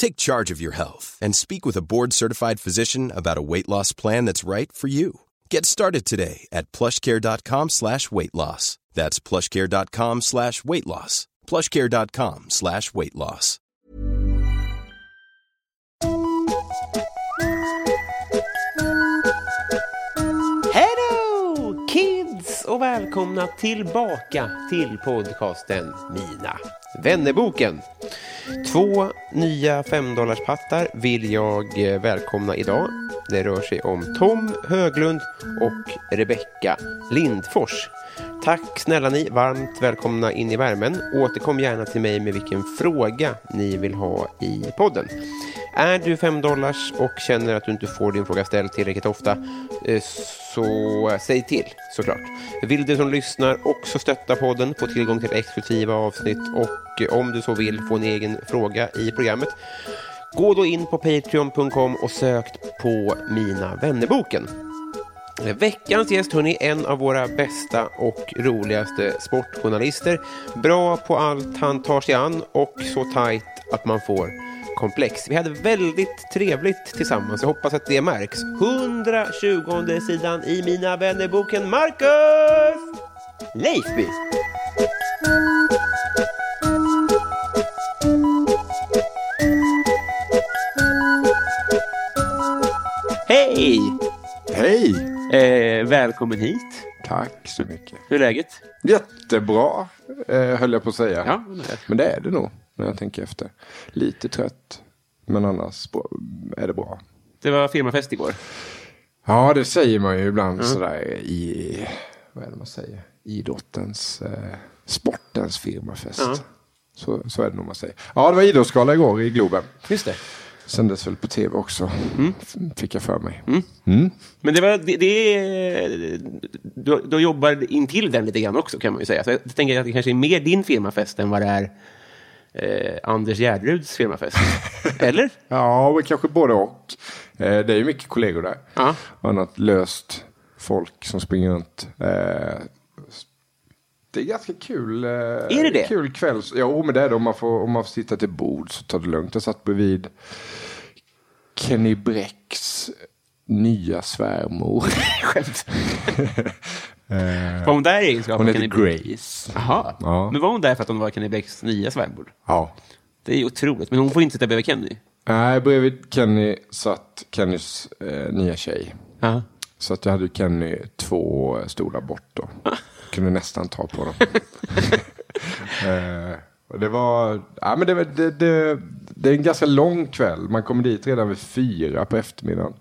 Take charge of your health and speak with a board-certified physician about a weight loss plan that's right for you. Get started today at plushcare.com slash weight loss. That's plushcare.com slash weight loss. plushcare.com slash weight loss. Hello kids och välkomna tillbaka till podcasten Mina vännerboken. Två nya femdollarspattar vill jag eh, välkomna idag. Det rör sig om Tom Höglund och Rebecka Lindfors. Tack snälla ni, varmt välkomna in i värmen. Återkom gärna till mig med vilken fråga ni vill ha i podden. Är du 5 dollars och känner att du inte får din fråga ställd tillräckligt ofta eh, så säg till såklart. Vill du som lyssnar också stötta podden, få tillgång till exklusiva avsnitt och eh, om du så vill få en egen fråga i programmet Gå då in på patreon.com och sök på Mina vännerboken. Eh, veckans gäst hörni, en av våra bästa och roligaste sportjournalister. Bra på allt han tar sig an och så tajt att man får komplex. Vi hade väldigt trevligt tillsammans. Jag hoppas att det märks. 120 sidan i Mina vännerboken Marcus Leifby. Hej! Hej! Eh, välkommen hit. Tack så mycket. Hur är läget? Jättebra, eh, höll jag på att säga. Ja, är det. Men det är det nog, när jag tänker efter. Lite trött, men annars är det bra. Det var firmafest igår. Ja, det säger man ju ibland sådär i, vad är det man säger? Idrottens, eh, sportens firmafest. Ja. Så, så är det nog man säger. Ja, det var idrottsgala igår i Globen. Just det. Sändes väl på tv också, F- fick jag för mig. Men det var, det, det du, du jobbar in till den lite grann också kan man ju säga. Så jag tänker att det kanske är mer din firmafest än vad det är eh, Anders Gärderuds firmafest. Eller? Ja, men kanske både och. Eh, det är ju mycket kollegor där. Ja. Och annat löst folk som springer runt. Eh, det är ganska kul. Eh, är det det? Kul kväll. Jo, men det är det. Om man får, om man får sitta till bord så tar det lugnt. Jag satt bredvid Kenny Bräcks nya svärmor. Skämt. var hon där i egenskap Hon heter? Grace. Jaha. Ja. Men var hon där för att hon var Kenny Bräcks nya svärmor? Ja. Det är otroligt. Men hon får inte sitta bredvid Kenny. Nej, bredvid Kenny satt Kennys eh, nya tjej. Ja. Så att jag hade Kenny två stolar bort då. Kunde nästan ta på dem. eh, och det var, ja men det, det, det, det är en ganska lång kväll. Man kommer dit redan vid fyra på eftermiddagen.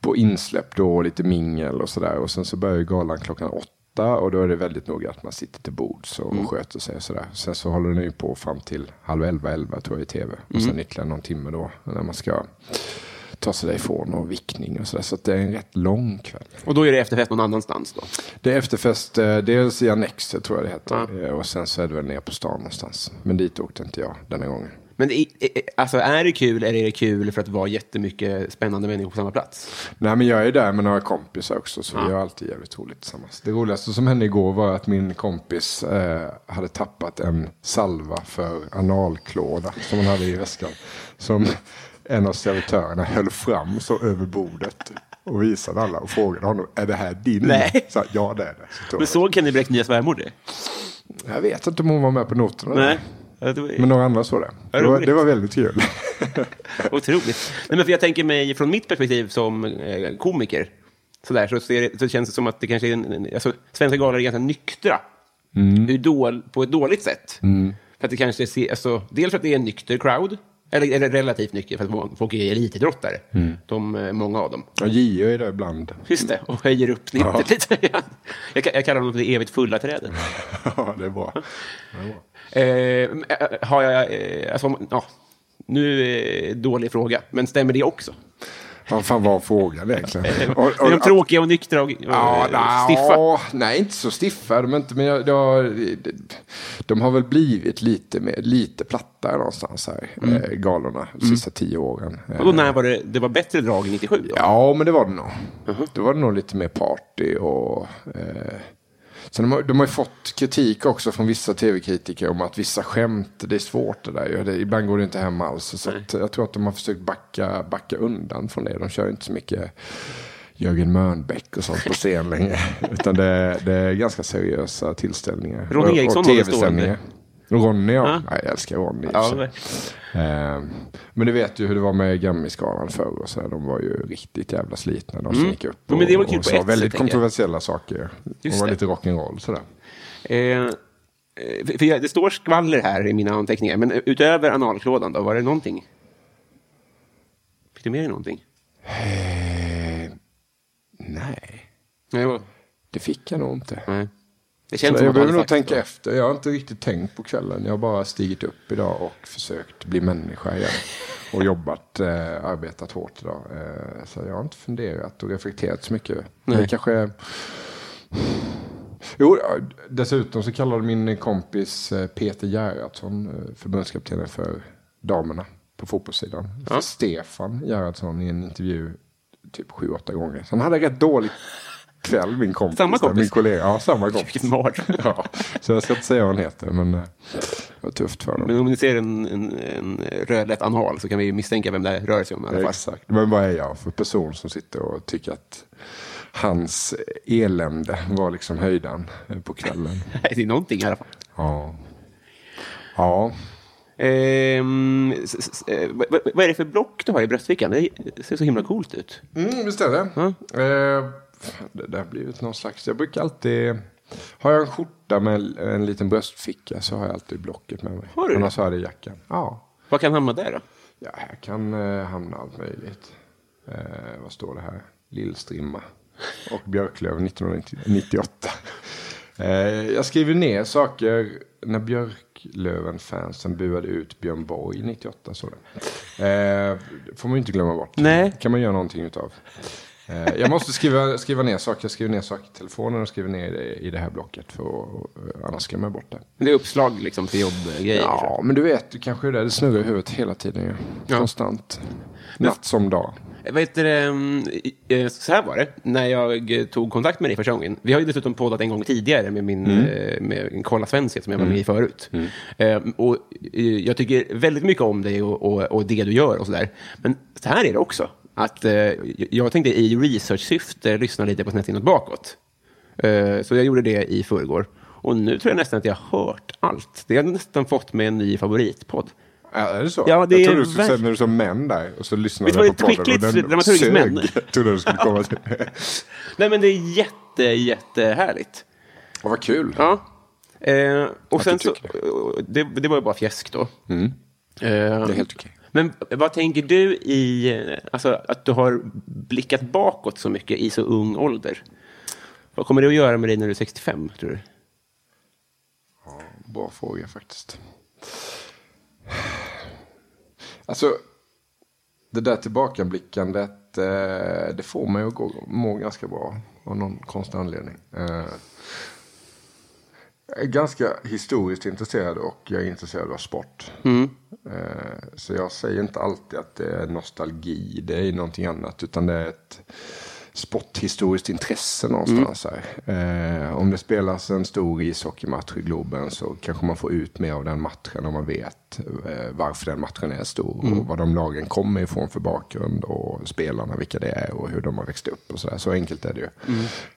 På insläpp då och lite mingel och sådär. Och sen så börjar ju galan klockan åtta. Och då är det väldigt noga att man sitter till bords och sköter sig och sådär. Sen så håller den ju på fram till halv elva, elva tror jag i tv. Och sen ytterligare någon timme då. När man ska ta sig därifrån och vickning och sådär. Så det är en rätt lång kväll. Och då är det efterfest någon annanstans då? Det är efterfest, eh, dels i Annexet tror jag det heter. Ja. Eh, Och sen så är det väl nere på stan någonstans. Men dit åkte inte jag denna gången. Men det alltså, är det kul eller är det kul för att det var jättemycket spännande människor på samma plats? Nej men jag är där med några kompisar också. Så vi har alltid jävligt roligt tillsammans. Det roligaste som hände igår var att min kompis eh, hade tappat en salva för analklåda. Som hon hade i väskan. Som en av servitörerna höll fram så över bordet. Och visade alla och frågade honom, är det här din? Nej. Så, ja det är det. Så Men såg Kenny Bräck nya svärmor det? Jag vet inte om hon var med på noterna. Nej. Ja, var Men några andra såg det. Det var, det var väldigt kul. otroligt. Nej, men för jag tänker mig från mitt perspektiv som eh, komiker sådär, så, ser så känns det som att det kanske är en, alltså, svenska galor är ganska nyktra. Mm. Dål, på ett dåligt sätt. För att det kanske ser, alltså, dels för att det är en nykter crowd, eller, eller relativt nykter, för att folk är elitidrottare. Mm. De, eh, många av dem. Ja, Gio är där ibland. Just det, och höjer upp snittet lite. jag, jag kallar dem det evigt fulla trädet. ja, det är bra. Eh, äh, har jag, eh, alltså, ja, nu är det dålig fråga, men stämmer det också? Vad fan var frågan egentligen? Och- är de och- tråkiga och nyktra och, och Ja, eh, stiffa? ja, nej, inte så stiffa de inte. Men jag, jag, de har väl blivit lite, mer, lite plattare någonstans här, Mm. eh, galorna, de sista tio åren. Eh, Och då när var det, det var bättre drag 97? Då? Ja, men det var det nog. Uh-huh. Då var det nog lite mer party och... Eh, sen de, har, de har ju fått kritik också från vissa tv-kritiker om att vissa skämt, det är svårt det där. Det, ibland går det inte hem alls. Så att, jag tror att de har försökt backa, backa undan från det. De kör inte så mycket Jörgen Mörnbäck och sånt på scen längre. Utan det, det är ganska seriösa tillställningar. Ronny Och- Eriksson och har väl tv-sändningar. Ronny ja. Nej, jag älskar Ronny. Ja, för sig. Eh, men du vet ju hur det var med Grammisgalan förr och så här, De var ju riktigt jävla slitna de som gick upp. Och, men det var kul och på sa ett väldigt kontroversiella saker. De Just var det. lite rock'n'roll sådär. Eh, eh, för jag, det står skvaller här i mina anteckningar, men utöver analklådan då, var det någonting? Fick du med dig någonting? Eh, nej, det fick jag nog inte. nej. Det känns jag behöver nog tänka så. efter. Jag har inte riktigt tänkt på kvällen. Jag har bara stigit upp idag och försökt bli människa igen. Och jobbat, eh, arbetat hårt idag. Eh, så jag har inte funderat och reflekterat så mycket. Nej. Det kanske... Jo, ja, dessutom så kallade min kompis eh, Peter Gerhardsson, eh, förbundskaptenen för damerna på fotbollssidan, för Stefan Gerhardsson i en intervju typ sju, åtta gånger. Så han hade rätt dålig kväll, min kompis. Samma där, kompis? Min kollega. Ja, samma kompis. Vilken mardröm. Ja, så jag ska inte säga vad han heter, men eh, det var tufft för honom. Men om ni ser en, en, en rödlätt anal så kan vi misstänka vem det rör sig om i alla fall. Exakt. Men vad är jag för person som sitter och tycker att hans elände var liksom höjdan eh, på kvällen? Det är någonting i alla fall. Ja. Ja. Ehm, eh, vad, är det för block du har i bröstfickan? Det ser så himla coolt ut. Mm, visst är det. Eh, fan, det där har blivit någon slags... Jag brukar alltid... Har jag en skjorta med en liten bröstficka så har jag alltid blocket med mig. Har du? Annars har jag det i jackan. Ja. Vad kan hamna där då? Ja, här kan eh, hamna allt möjligt. Eh, vad står det här? Lillstrimma och Björklöv 1998. Eh, jag skriver ner saker när Björklöven-fansen buade ut Björn Borg 98. Så det. Eh, får man ju inte glömma bort. Nej. kan man göra någonting utav. Eh, jag måste skriva, skriva ner saker. Jag skriver ner saker i telefonen och skriver ner i det här blocket. För att, eh, annars glömmer jag bort det. Det är uppslag liksom för jobbgrejer. Ja, men du vet, du kanske är det. Det snurrar i huvudet hela tiden. Ja. Konstant. Natt som dag. Vad heter det, mm, eh, så här var det, när jag eh, tog kontakt med dig första gången. Vi har ju dessutom poddat en gång tidigare med min eh, med Kolla Svenska som jag var med i förut. Eh, och eh, jag tycker väldigt mycket om dig och, och, och det du gör och sådär. Men så här är det också. Att, eh, jag tänkte i research-syfte lyssna lite på Snett inåt bakåt. Eh, så jag gjorde det i förrgår. Och nu tror jag nästan att jag har hört allt. Det har nästan fått mig en ny favoritpodd. Ja, är det så? Ja, det jag trodde du skulle säga när du sa män där och så lyssnade jag på podden och skickligt dramaturgiskt män? Trodde du skulle komma till. Nej, men det är jätte, jättehärligt. Åh, vad kul. Ja. Eh, och sen så, det, det var ju bara fjäsk då. Eh, Det är helt okej. Men vad tänker du i, alltså att du har blickat bakåt så mycket i så ung ålder? Vad kommer det att göra med dig när du är 65, tror du? Bra fråga faktiskt. Alltså, det där tillbakablickandet, eh, det får mig att gå, må ganska bra av någon konstig anledning. Eh, jag är ganska historiskt intresserad och jag är intresserad av sport. Eh, så jag säger inte alltid att det är nostalgi, det är någonting annat, utan det är ett sporthistoriskt intresse någonstans här. Eh, om det spelas en stor ishockeymatch i Globen så kanske man får ut mer av den matchen om man vet eh, varför den matchen är stor och vad de lagen kommer ifrån för bakgrund och spelarna, vilka det är och hur de har växt upp och sådär. Så enkelt är det ju.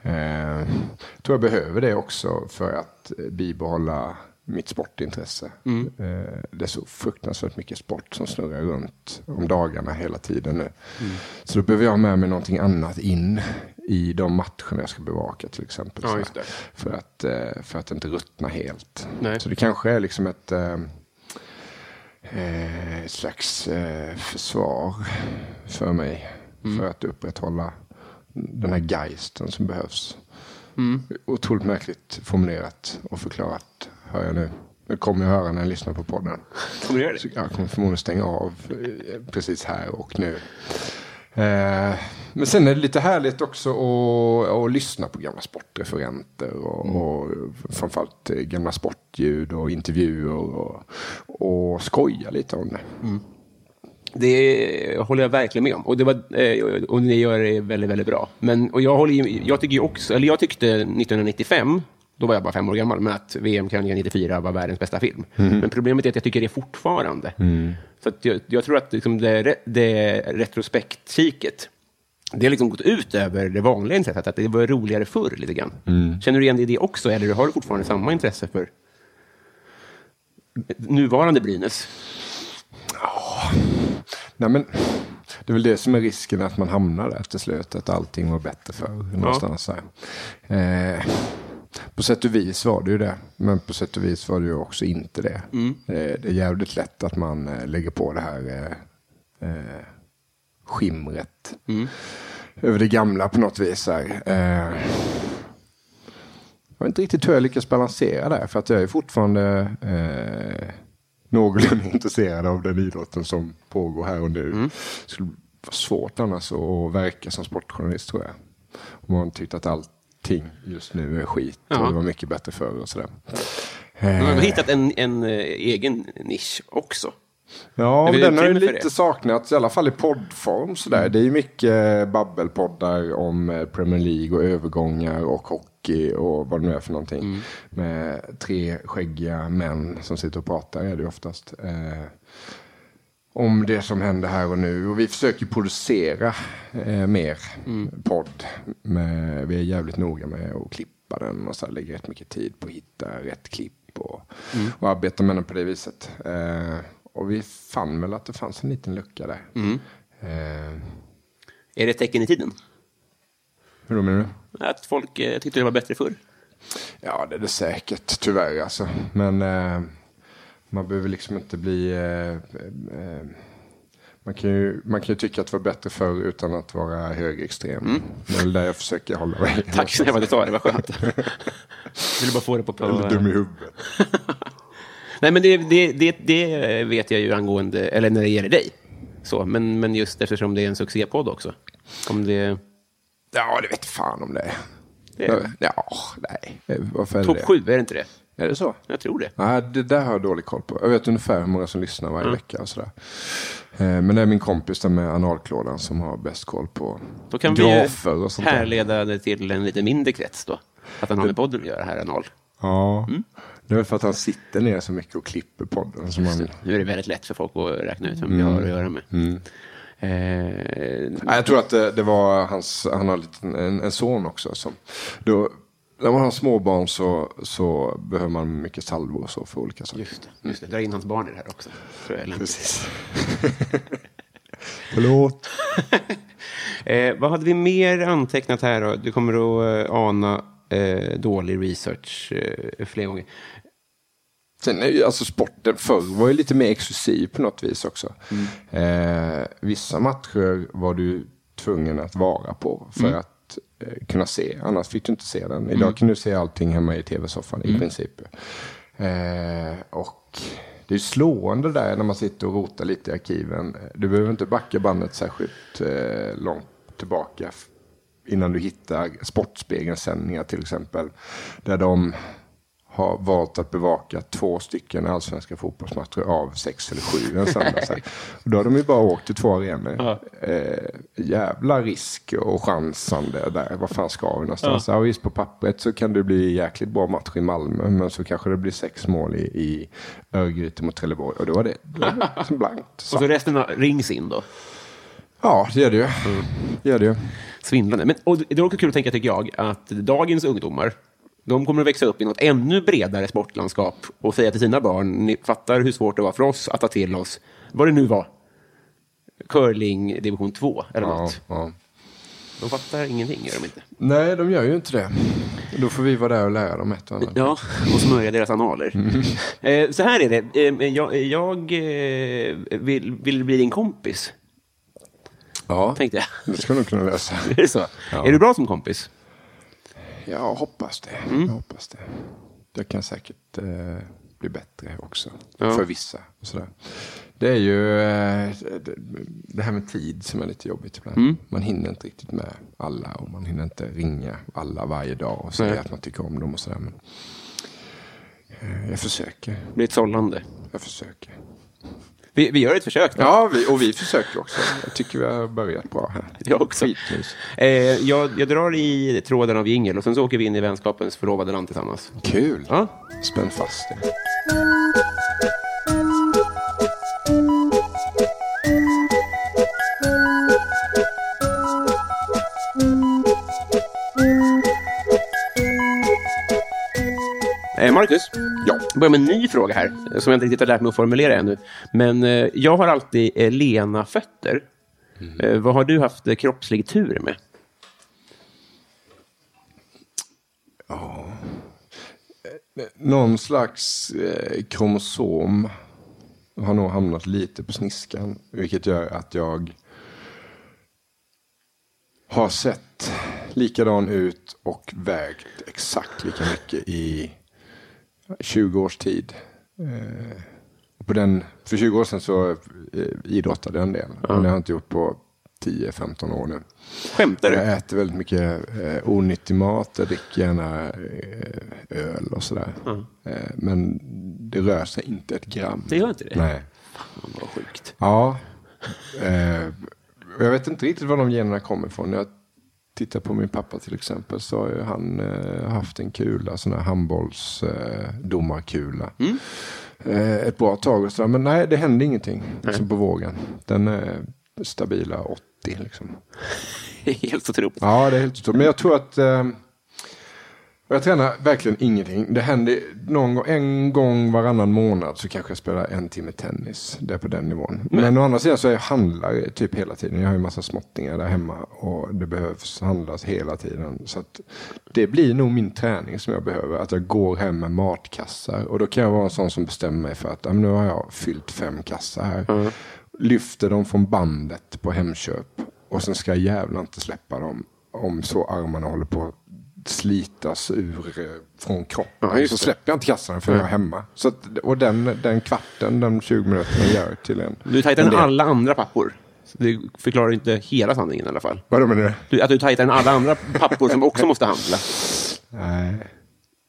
Eh, jag tror jag behöver det också för att eh, bibehålla mitt sportintresse. Eh, det är så fruktansvärt mycket sport som snurrar runt om dagarna hela tiden nu. Så då behöver jag ha med mig någonting annat in i de matcherna jag ska bevaka till exempel. Ja. För, att, eh, för att inte ruttna helt. Nej. Så det kanske är liksom ett eh, ett slags försvar för mig. För att upprätthålla den här geisten som behövs. Otroligt märkligt formulerat och förklarat, hör jag nu. Det kommer jag höra när jag lyssnar på podden. Kommer du göra det? Så jag kommer förmodligen stänga av eh, precis här och nu. Eh, men sen är det lite härligt också att, att lyssna på gamla sportreferenter och, och framförallt eh, gamla sportljud och intervjuer och, och skoja lite om det. Det håller jag verkligen med om. Och, det var, och ni gör det väldigt, väldigt bra. Men, och jag, håller, jag, tycker också, eller jag tyckte 1995, då var jag bara fem år gammal, men att VM-krönikan 94 var världens bästa film. Men problemet är att jag tycker det fortfarande. Så att jag, jag tror att liksom det, det retrospektkiket, det har liksom gått ut över det vanliga intresset, att det var roligare förr lite grann. Känner du igen det i det också, eller har du fortfarande samma intresse för nuvarande Brynäs? Nej, men det är väl det som är risken att man hamnar där till slut. Att allting var bättre för någonstans här. Eh, på sätt och vis var det ju det. Men på sätt och vis var det ju också inte det. Eh, det är jävligt lätt att man eh, lägger på det här eh, skimret. Över det gamla på något vis. Här. Eh, jag vet inte riktigt hur jag lyckas balansera där. För att jag är fortfarande eh, någorlunda intresserad av den idrotten som pågår här och nu. Det skulle vara svårt annars att verka som sportjournalist tror jag. Om man tyckte att allting just nu är skit Ja. och det var mycket bättre förr och sådär. Man har Eh, hittat en, en eh, egen nisch också. Ja, men den har ju lite saknats, i alla fall i poddform. Sådär. Det är ju mycket babbelpoddar om eh, Premier League och övergångar och hockey och vad det nu är för någonting. Mm. Med tre skäggiga män som sitter och pratar är det ju oftast. Om det som händer här och nu. Och vi försöker producera eh, mer Mm. podd. Med, vi är jävligt noga med att klippa den och så här, lägger rätt mycket tid på att hitta rätt klipp. Och, Mm. och arbeta med den på det viset. Eh, och vi fann väl att det fanns en liten lucka där. Mm. Eh, Är det ett tecken i tiden? hur då menar du? Att folk eh, tyckte det var bättre förr? Ja, det är det säkert, tyvärr alltså. Men eh, man behöver liksom inte bli... Eh, eh, man, kan ju, man kan ju tycka att det var bättre förr utan att vara högerextrem. Det är väl där jag försöker hålla mig. Mm. Tack snälla för att du sa det, vad skönt. Jag ville bara få det på... på Eller dum i huvudet. Nej, men det, det, det, det vet jag ju angående, eller när det gäller dig. Så, men, men just eftersom det är en succépodd också. Om det... Ja, det vet fan om det är. Det är- Ja, nej. Varför är Topp sju, är det inte det? Är det så? Jag tror det. Nej, det där har jag dålig koll på. Jag vet ungefär hur många som lyssnar varje vecka och sådär. Eh, Men det är min kompis där med analklådan som har bäst koll på Då kan vi grafer och sånt där. härleda det till en lite mindre krets då. Att han har med podden att göra, här Arnold. Ja, Mm. det är väl för att han sitter ner så mycket och klipper podden. Som man... Nu är det väldigt lätt för folk att räkna ut vem vi har att göra med. Eh, Nej, jag tror att det, det var hans, han har en, en son också. Som, då, när man har småbarn så, så behöver man mycket salvor och så för olika saker. just det, just det. Dra in hans barn i det här också. Precis. Förlåt. Eh, vad hade vi mer antecknat här då? Du kommer att eh, ana eh, dålig research eh, flera gånger. Sen är ju alltså sporten förr var ju lite mer exklusiv på något vis också. Eh, vissa matcher var du tvungen att vara på för att eh, kunna se. Annars fick du inte se den. Idag kan du se allting hemma i tv-soffan i princip. Eh, och det är slående där när man sitter och rotar lite i arkiven. Du behöver inte backa bandet särskilt eh, långt tillbaka innan du hittar Sportspegelns sändningar till exempel. Där de har valt att bevaka två stycken allsvenska fotbollsmatcher av sex eller sju en söndag. Och då har de ju bara åkt till två arenor. Eh, jävla risk och chansande där. Vad fan ska vi någonstans? Ja. visst, på pappret så kan det bli jäkligt bra match i Malmö. Men så kanske det blir sex mål i, i Örgryte mot Trelleborg. Och då var det, då var det blankt. Och Så. resten rings in då. Ja, det gör det ju. Det gör det ju. Svindlande. Men, och det är också kul att tänka, tycker jag, att dagens ungdomar, De kommer att växa upp i något ännu bredare sportlandskap och säga till sina barn, ni fattar hur svårt det var för oss att ta till oss, vad det nu var, curling division 2 eller Ja, något. ja. De fattar ingenting, gör de inte. Nej, de gör ju inte det. Då får vi vara där och lära dem ett och annat. Ja, och smörja deras analer. Mm. Eh, så här är det, eh, jag, jag eh, vill, vill bli din kompis, Ja, tänkte jag. det ska du kunna lösa. Är det så? Ja. Är du bra som kompis? Jag hoppas det. Mm. Jag hoppas det. Jag kan säkert eh, bli bättre också. Ja. För vissa. Och sådär. Det är ju eh, det- här med tid som är lite jobbigt ibland. Mm. Man hinner inte riktigt med alla och man hinner inte ringa alla varje dag och säga Nej. att man tycker om dem och sådär. Men, eh, jag försöker. Det blir ett sållande. Jag försöker. Vi, vi gör ett försök. Då. Ja, vi, och vi försöker också. Jag tycker vi har börjat bra här. Jag också. Eh, jag, jag drar i tråden av jingel och sen så åker vi in i vänskapens förlovade land tillsammans. Kul. Ja. Spänn fast det. Marcus, Ja. jag börjar med en ny fråga här, eh, som jag inte riktigt har lärt mig att formulera ännu. Men eh, jag har alltid eh, lena fötter. Eh, vad har du haft eh, kroppslig tur med? Någon slags eh, kromosom har nog hamnat lite på sniskan. Vilket gör att jag har sett likadan ut och vägt exakt lika mycket i 20 års tid. Eh, på den, för 20 år sedan så eh, idrottade jag en del. Men det har jag inte gjort på 10-15 år nu. Skämtar du? Jag äter väldigt mycket eh, onyttig mat. Jag dricker gärna eh, öl och sådär. Eh, men det rör sig inte ett gram. Det gör inte det? Nej. Fan, vad sjukt. Ja. Eh, jag vet inte riktigt var de generna kommer ifrån. Jag tittar på min pappa till exempel så har ju han eh, haft en kula, sån här handbollsdomarkula. Eh, domarkula. eh, ett bra tag och sådär. Men nej, det hände ingenting liksom på vågen. Den är stabila 80 liksom. Helt otroligt. Ja, det är helt otroligt. Men jag tror att... Och jag tränar verkligen ingenting. Det händer någon gång, en gång varannan månad så kanske jag spelar en timme tennis. Det är på den nivån. Men å andra sidan så är jag handlare typ hela tiden. Jag har ju massa småttingar där hemma och det behövs handlas hela tiden. Så det blir nog min träning som jag behöver. Att jag går hem med matkassar. Och då kan jag vara en sån som bestämmer mig för att men nu har jag fyllt fem kassar här. Lyfter dem från bandet på Hemköp. Och sen ska jag jävla inte släppa dem. Om så armarna håller på slitas ur eh, från kroppen. Ja, så släpper jag inte kassarna för jag är hemma. Så att, och den, den kvarten, den 20 minuterna gör till en... Du är tajtare än alla andra pappor. Det förklarar inte hela sanningen i alla fall. Vadå menar du? Att du är tajtare än alla andra pappor som också måste handla. Nej.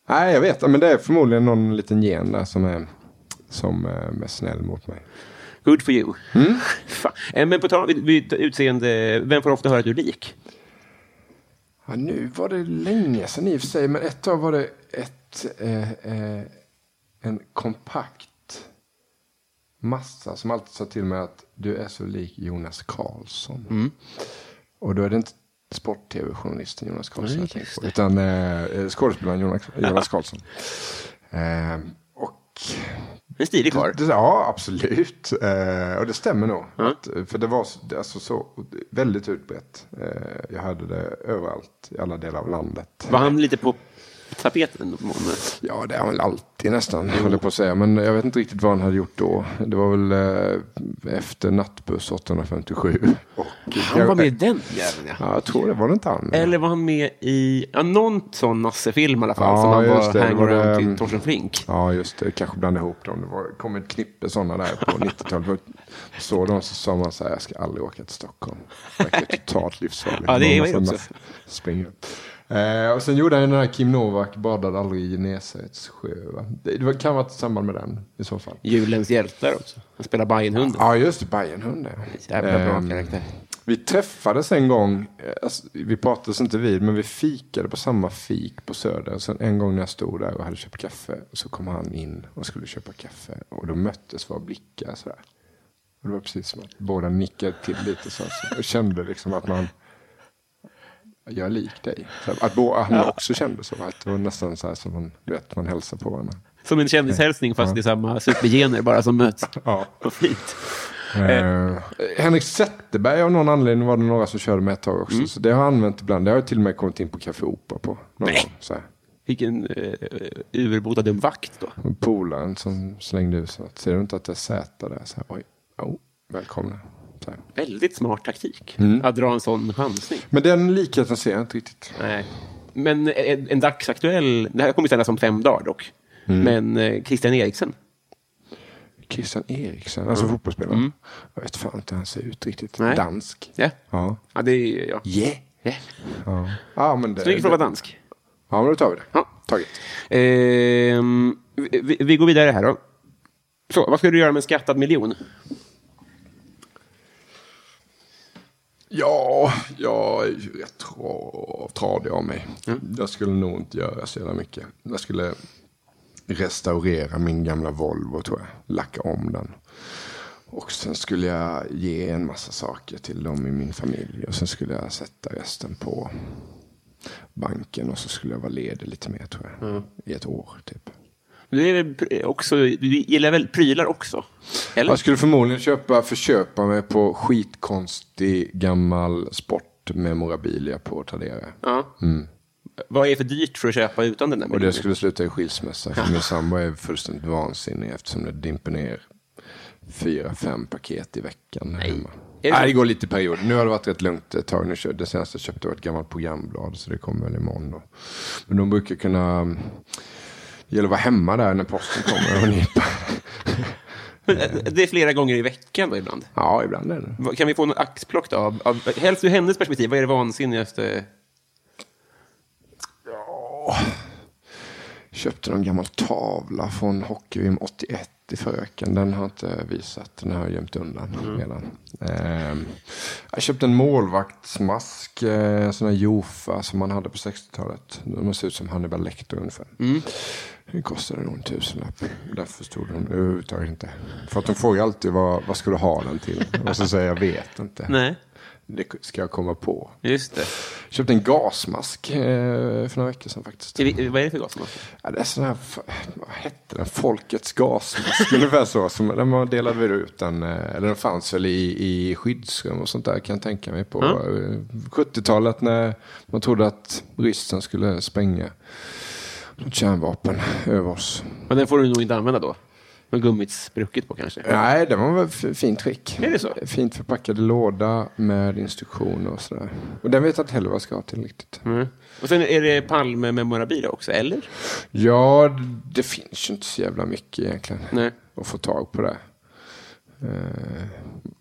Nej, jag vet. Men det är förmodligen någon liten gen där som är, som är snäll mot mig. Good for you. Fan. Eh, Men på tal vid utseende, vem får ofta höra att du är lik? Ja, nu var det länge sedan i och för sig, men ett tag var det ett, eh, eh, en kompakt massa som alltid sa till mig att du är så lik Jonas Karlsson. Och då är det inte sport-tv-journalisten Jonas Karlsson Nej, jag tänker på, utan eh, skådespelaren Jonas, Jonas Karlsson. Eh, och En stilig karl. ja, absolut. Eh, och det stämmer nog. Ja. Att, för det var alltså så väldigt utbrett. Eh, jag hade det överallt i alla delar av landet. Var han lite på tapeten? Ja, det är han väl alltid nästan, jag på att säga. Men jag vet inte riktigt vad han hade gjort då. Det var väl eh, efter nattbuss 857. Och Han var med i den jäveln, ja. Ja, jag tror det. Var det inte han? Eller var han med i ja, någon sån Nasse-film i alla fall? Ja, som han var det. Var det, till um, Torsten Flink. Ja, just det. Kanske blandade ihop dem. Det var, kom ett knippe sådana där på 90-talet. Så de så sa man så här, jag ska aldrig åka till Stockholm. Det verkar totalt livsfarligt. Ja, det är Man måste också. Springa. Eh, och sen gjorde han den här Kim Novak badade aldrig i Genesarets sjö. Det, det kan vara ett samband med den i så fall. Julens hjältar också. Han spelar Bajenhunden. Ja, just det. Bajenhunden. Jävla bra Ehm, karaktär. Vi träffades en gång, eh, alltså, vi pratades inte vid, men vi fikade på samma fik på Söder. Sen en gång när jag stod där och hade köpt kaffe, så kom han in och skulle köpa kaffe. Och då möttes våra blickar sådär. Och det var precis som att båda nickade till lite så. Jag kände liksom att man... jag är lik dig. Att bo, han också kände så. Att det var nästan så här som man, vet, man hälsar på varandra. Som en kändishälsning fast det är samma supergener bara som möts. Ja. Vad fint. Eh, Henrik Zetterberg av någon anledning var det några som körde med ett tag också. Så det har jag använt ibland. Det har jag till och med kommit in på Café Opera på. Någon Nej. gång, så här. Vilken uh, urbota dum vakt då. Polaren som slängde ut så ser du inte att det är Z där? Så här, Oj, oh, välkomna. Väldigt smart taktik. Mm. Att dra en sån chansning. Men den likheten ser jag inte riktigt. Nej. Men en, en dagsaktuell, det här kommer sändas om fem dagar dock. Mm. Men eh, Christian Eriksen. Christian Eriksen, alltså fotbollsspelaren. Jag vet fan inte hur han ser ut riktigt. Nej. Dansk. Ja, Ja. ja det är ja. Yeah. ja. Ja. ja, men det... Snygg för att vara dansk. Ja, men då tar vi det. Ja. Taget. Ehm, vi, vi går vidare här då. Så, vad ska du göra med en skattad miljon? Ja, jag är ju rätt tra- tradig av mig. Jag skulle nog inte göra så jävla mycket. Jag skulle restaurera min gamla Volvo tror jag. Lacka om den. Och sen skulle jag ge en massa saker till dem i min familj. Och sen skulle jag sätta resten på banken. Och så skulle jag vara ledig lite mer tror jag. I ett år typ. Du, är också, du gillar väl prylar också? Eller? Jag skulle förmodligen köpa, förköpa mig på skitkonstig gammal sportmemorabilia på Tradera. Ja. Vad är för dyrt för att köpa utan den där Och det skulle sluta i skilsmässa. För min sambo är fullständigt vansinnig eftersom det dimper ner fyra, fem paket i veckan hemma. det Nej, det går lite i perioder. Nu har det varit rätt lugnt ett tag. Nu kör, det senaste jag köpte var ett gammalt programblad så det kommer väl imorgon då. Men de brukar kunna... Det gäller att vara hemma där när posten kommer och nypa. Eh, Det är flera gånger i veckan då ibland. Ja, ibland är det. Kan vi få något axplock då? Av, av, helst ur hennes perspektiv, vad är det vansinnigaste? Köpte en gammal tavla från Hockey-VM 81 i veckan. Den har inte visat. Den har jag gömt undan redan. Ehm, jag köpte en målvaktsmask. Eh, en sån här Jofa som man hade på 60-talet. De ser ut som Hannibal Lecter ungefär. Den kostade nog en tusenlapp. Därför förstod de överhuvudtaget inte. För att de frågar alltid vad, vad ska du ha den till? Och så säger jag jag vet inte. Nej, Det ska jag komma på. just det. Köpte en gasmask eh, för några veckor sedan faktiskt. Vi- Vad är det för gasmask? Ja, det är sån här, vad hette den? Folkets gasmask. Ungefär så. Som, man delade väl ut den. eh, Eller den fanns väl i, i skyddsrum och sånt där kan jag tänka mig på. eh, 70-talet när man trodde att ryssen skulle spränga kärnvapen över oss. Men den får du nog inte använda då? Med gummit sprucket på kanske? Nej, det var väl fint trick. Är det så? Fint förpackad låda med instruktioner och sådär. Och den vet jag inte heller vad jag ska ha till riktigt. Mm. Och sen är det Palme-memorabilia också, eller? Ja, det finns ju inte så jävla mycket egentligen. Nej. att få tag på det. Eh,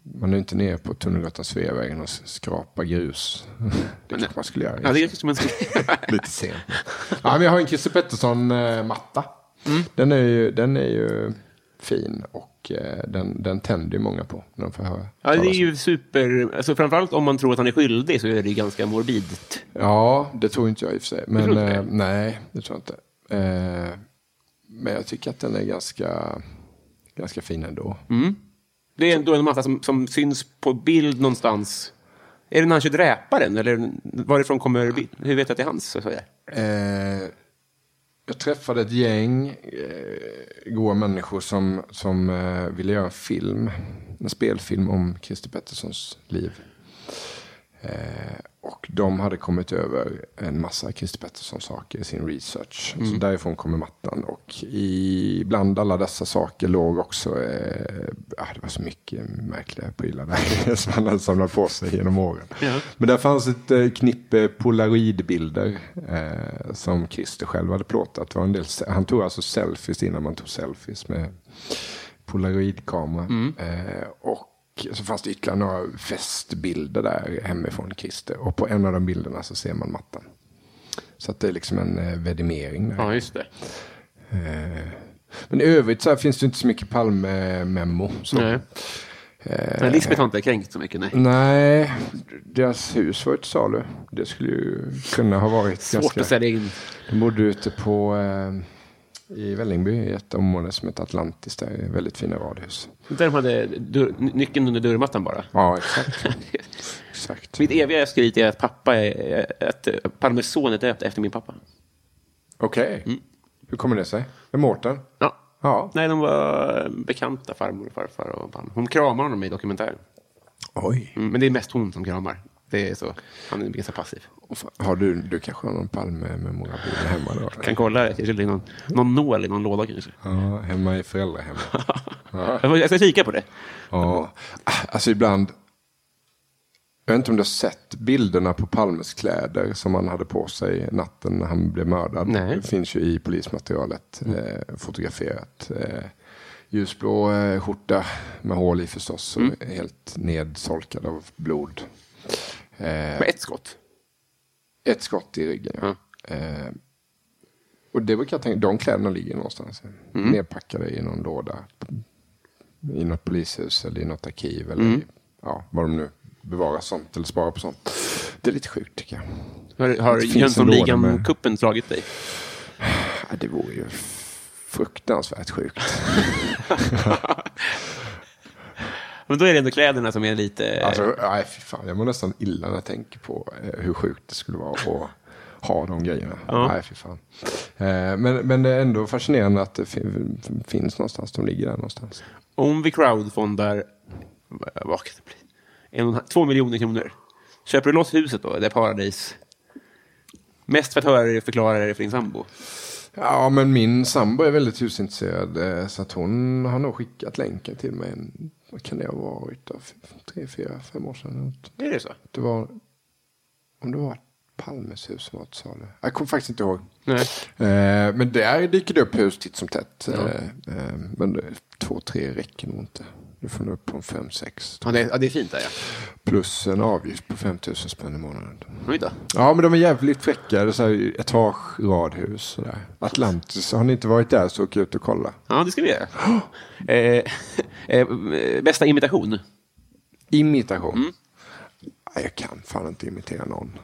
Man är inte nere på Tunnelgatan Sveavägen och skrapar grus. Det kanske man skulle göra. Ja, det är som en... Lite sent. ja, men jag har en Christer Pettersson-matta. Den, är ju, den är ju fin och eh, den, den tänder ju många på när de får höra. Ja, det är ju super... Alltså, framförallt om man tror att han är skyldig så är det ju ganska morbidt. Ja, det tror inte jag i och för sig. Men eh, det? nej, det tror jag inte. Eh, men jag tycker att den är ganska, ganska fin ändå. Det är ändå en massa som, som syns på bild någonstans. Är det när han kör dräparen? Eller varifrån kommer... bi- Hur vet jag att det är hans? Så? Eh, jag träffade ett gäng eh, goa människor som, som eh, ville göra en film. En spelfilm om Christer Petterssons liv. Eh, och de hade kommit över en massa Christer Pettersson-saker i sin research. Så därifrån kommer mattan. Och i, bland alla dessa saker låg också, eh, ja, det var så mycket märkliga prylar där som han hade samlat på sig genom åren. Ja. Men där fanns ett eh, knippe polaroidbilder eh, som Christer själv hade plåtat. Var en del, han tog alltså selfies innan man tog selfies med polaroidkamera. Eh, och så fanns det ytterligare några festbilder där hemifrån Christer. Och på en av de bilderna så ser man mattan. Så att det är liksom en eh, vedimering där. Ja, just det. Eh, men i övrigt så här finns det inte så mycket Palme-memo. så. Nej. Men Lisbeth har inte kränkt så mycket, nej. Nej, deras hus var ju till salu. Det skulle ju kunna ha varit Svårt ganska... att sälja in. De bodde ute på eh, i Vällingby i ett område som heter Atlantis. Där är väldigt fina radhus. Där de hade dörr, nyckeln under dörrmattan bara. Ja, exakt. exakt. Mitt eviga skryt är att pappa är, att Palmes son är döpt efter min pappa. Okej. Mm. Hur kommer det sig? Med Mårten? Ja. Ja. Nej, de var bekanta, farmor och farfar och. Hon kramar honom i dokumentären. Oj. Mm, men det är mest hon som kramar. Det är så. Han är ganska passiv. Har du, du kanske har någon Palme-memorabilia hemma då? Kan kolla, det kanske ligger någon, någon nål i någon låda kanske. Ja, hemma i föräldrahemmet. Får- Jag ska kika på det. Ja, alltså ibland. Jag vet inte om du har sett bilderna på Palmes kläder som han hade på sig natten när han blev mördad. Nej. Det finns ju i polismaterialet eh, fotograferat. Eh, ljusblå eh, skjorta med hål i förstås. Och helt nedsolkad av blod. Eh, Med ett skott. ett skott i ryggen. Ja. Eh, och det brukar jag tänka, de kläderna ligger någonstans. Nedpackade i någon låda. I något polishus eller i något arkiv. Eller i, ja, vad de nu bevarar sånt eller sparar på sånt. Det är lite sjukt tycker jag. Har, har Det finns en låda med- Jönssonligan-kuppen slagit dig? Ja, det vore ju fruktansvärt sjukt. Men då är det ändå kläderna som är lite... Alltså, nej, fy fan, jag mår nästan illa när jag tänker på eh, hur sjukt det skulle vara att ha de grejerna. Nej, fy fan. Eh, men, men det är ändå fascinerande att det fin, finns någonstans. De ligger där någonstans. Om vi crowdfundar, vad kan det bli? En, två miljoner kronor. Köper du loss huset då, det är paradis? Mest för att höra dig förklara det för din sambo. Ja, men min sambo är väldigt husintresserad. eh, Så att hon har nog skickat länken till mig. Vad kan det ha varit? Då? Tre, fyra, fem år sedan. Är det så? Det var, om det var Palmes hus som var till salu. Jag kommer faktiskt inte ihåg. Nej. Eh, men där dyker det upp hus titt som tätt. Eh, eh, men två, tre räcker nog inte. Du får nog upp på en fem, sex. Ja, det, ja, det är fint där, ja. Plus en avgift på 5 000 spänn i månaden. Oj då. Ja, men de är jävligt fräcka. Så här etage, radhus. Sådär. Atlantis, har ni inte varit där så åk ut och kolla. Ja, det ska vi göra. eh, eh, bästa imitation? Imitation. Nej, jag kan fan inte imitera någon.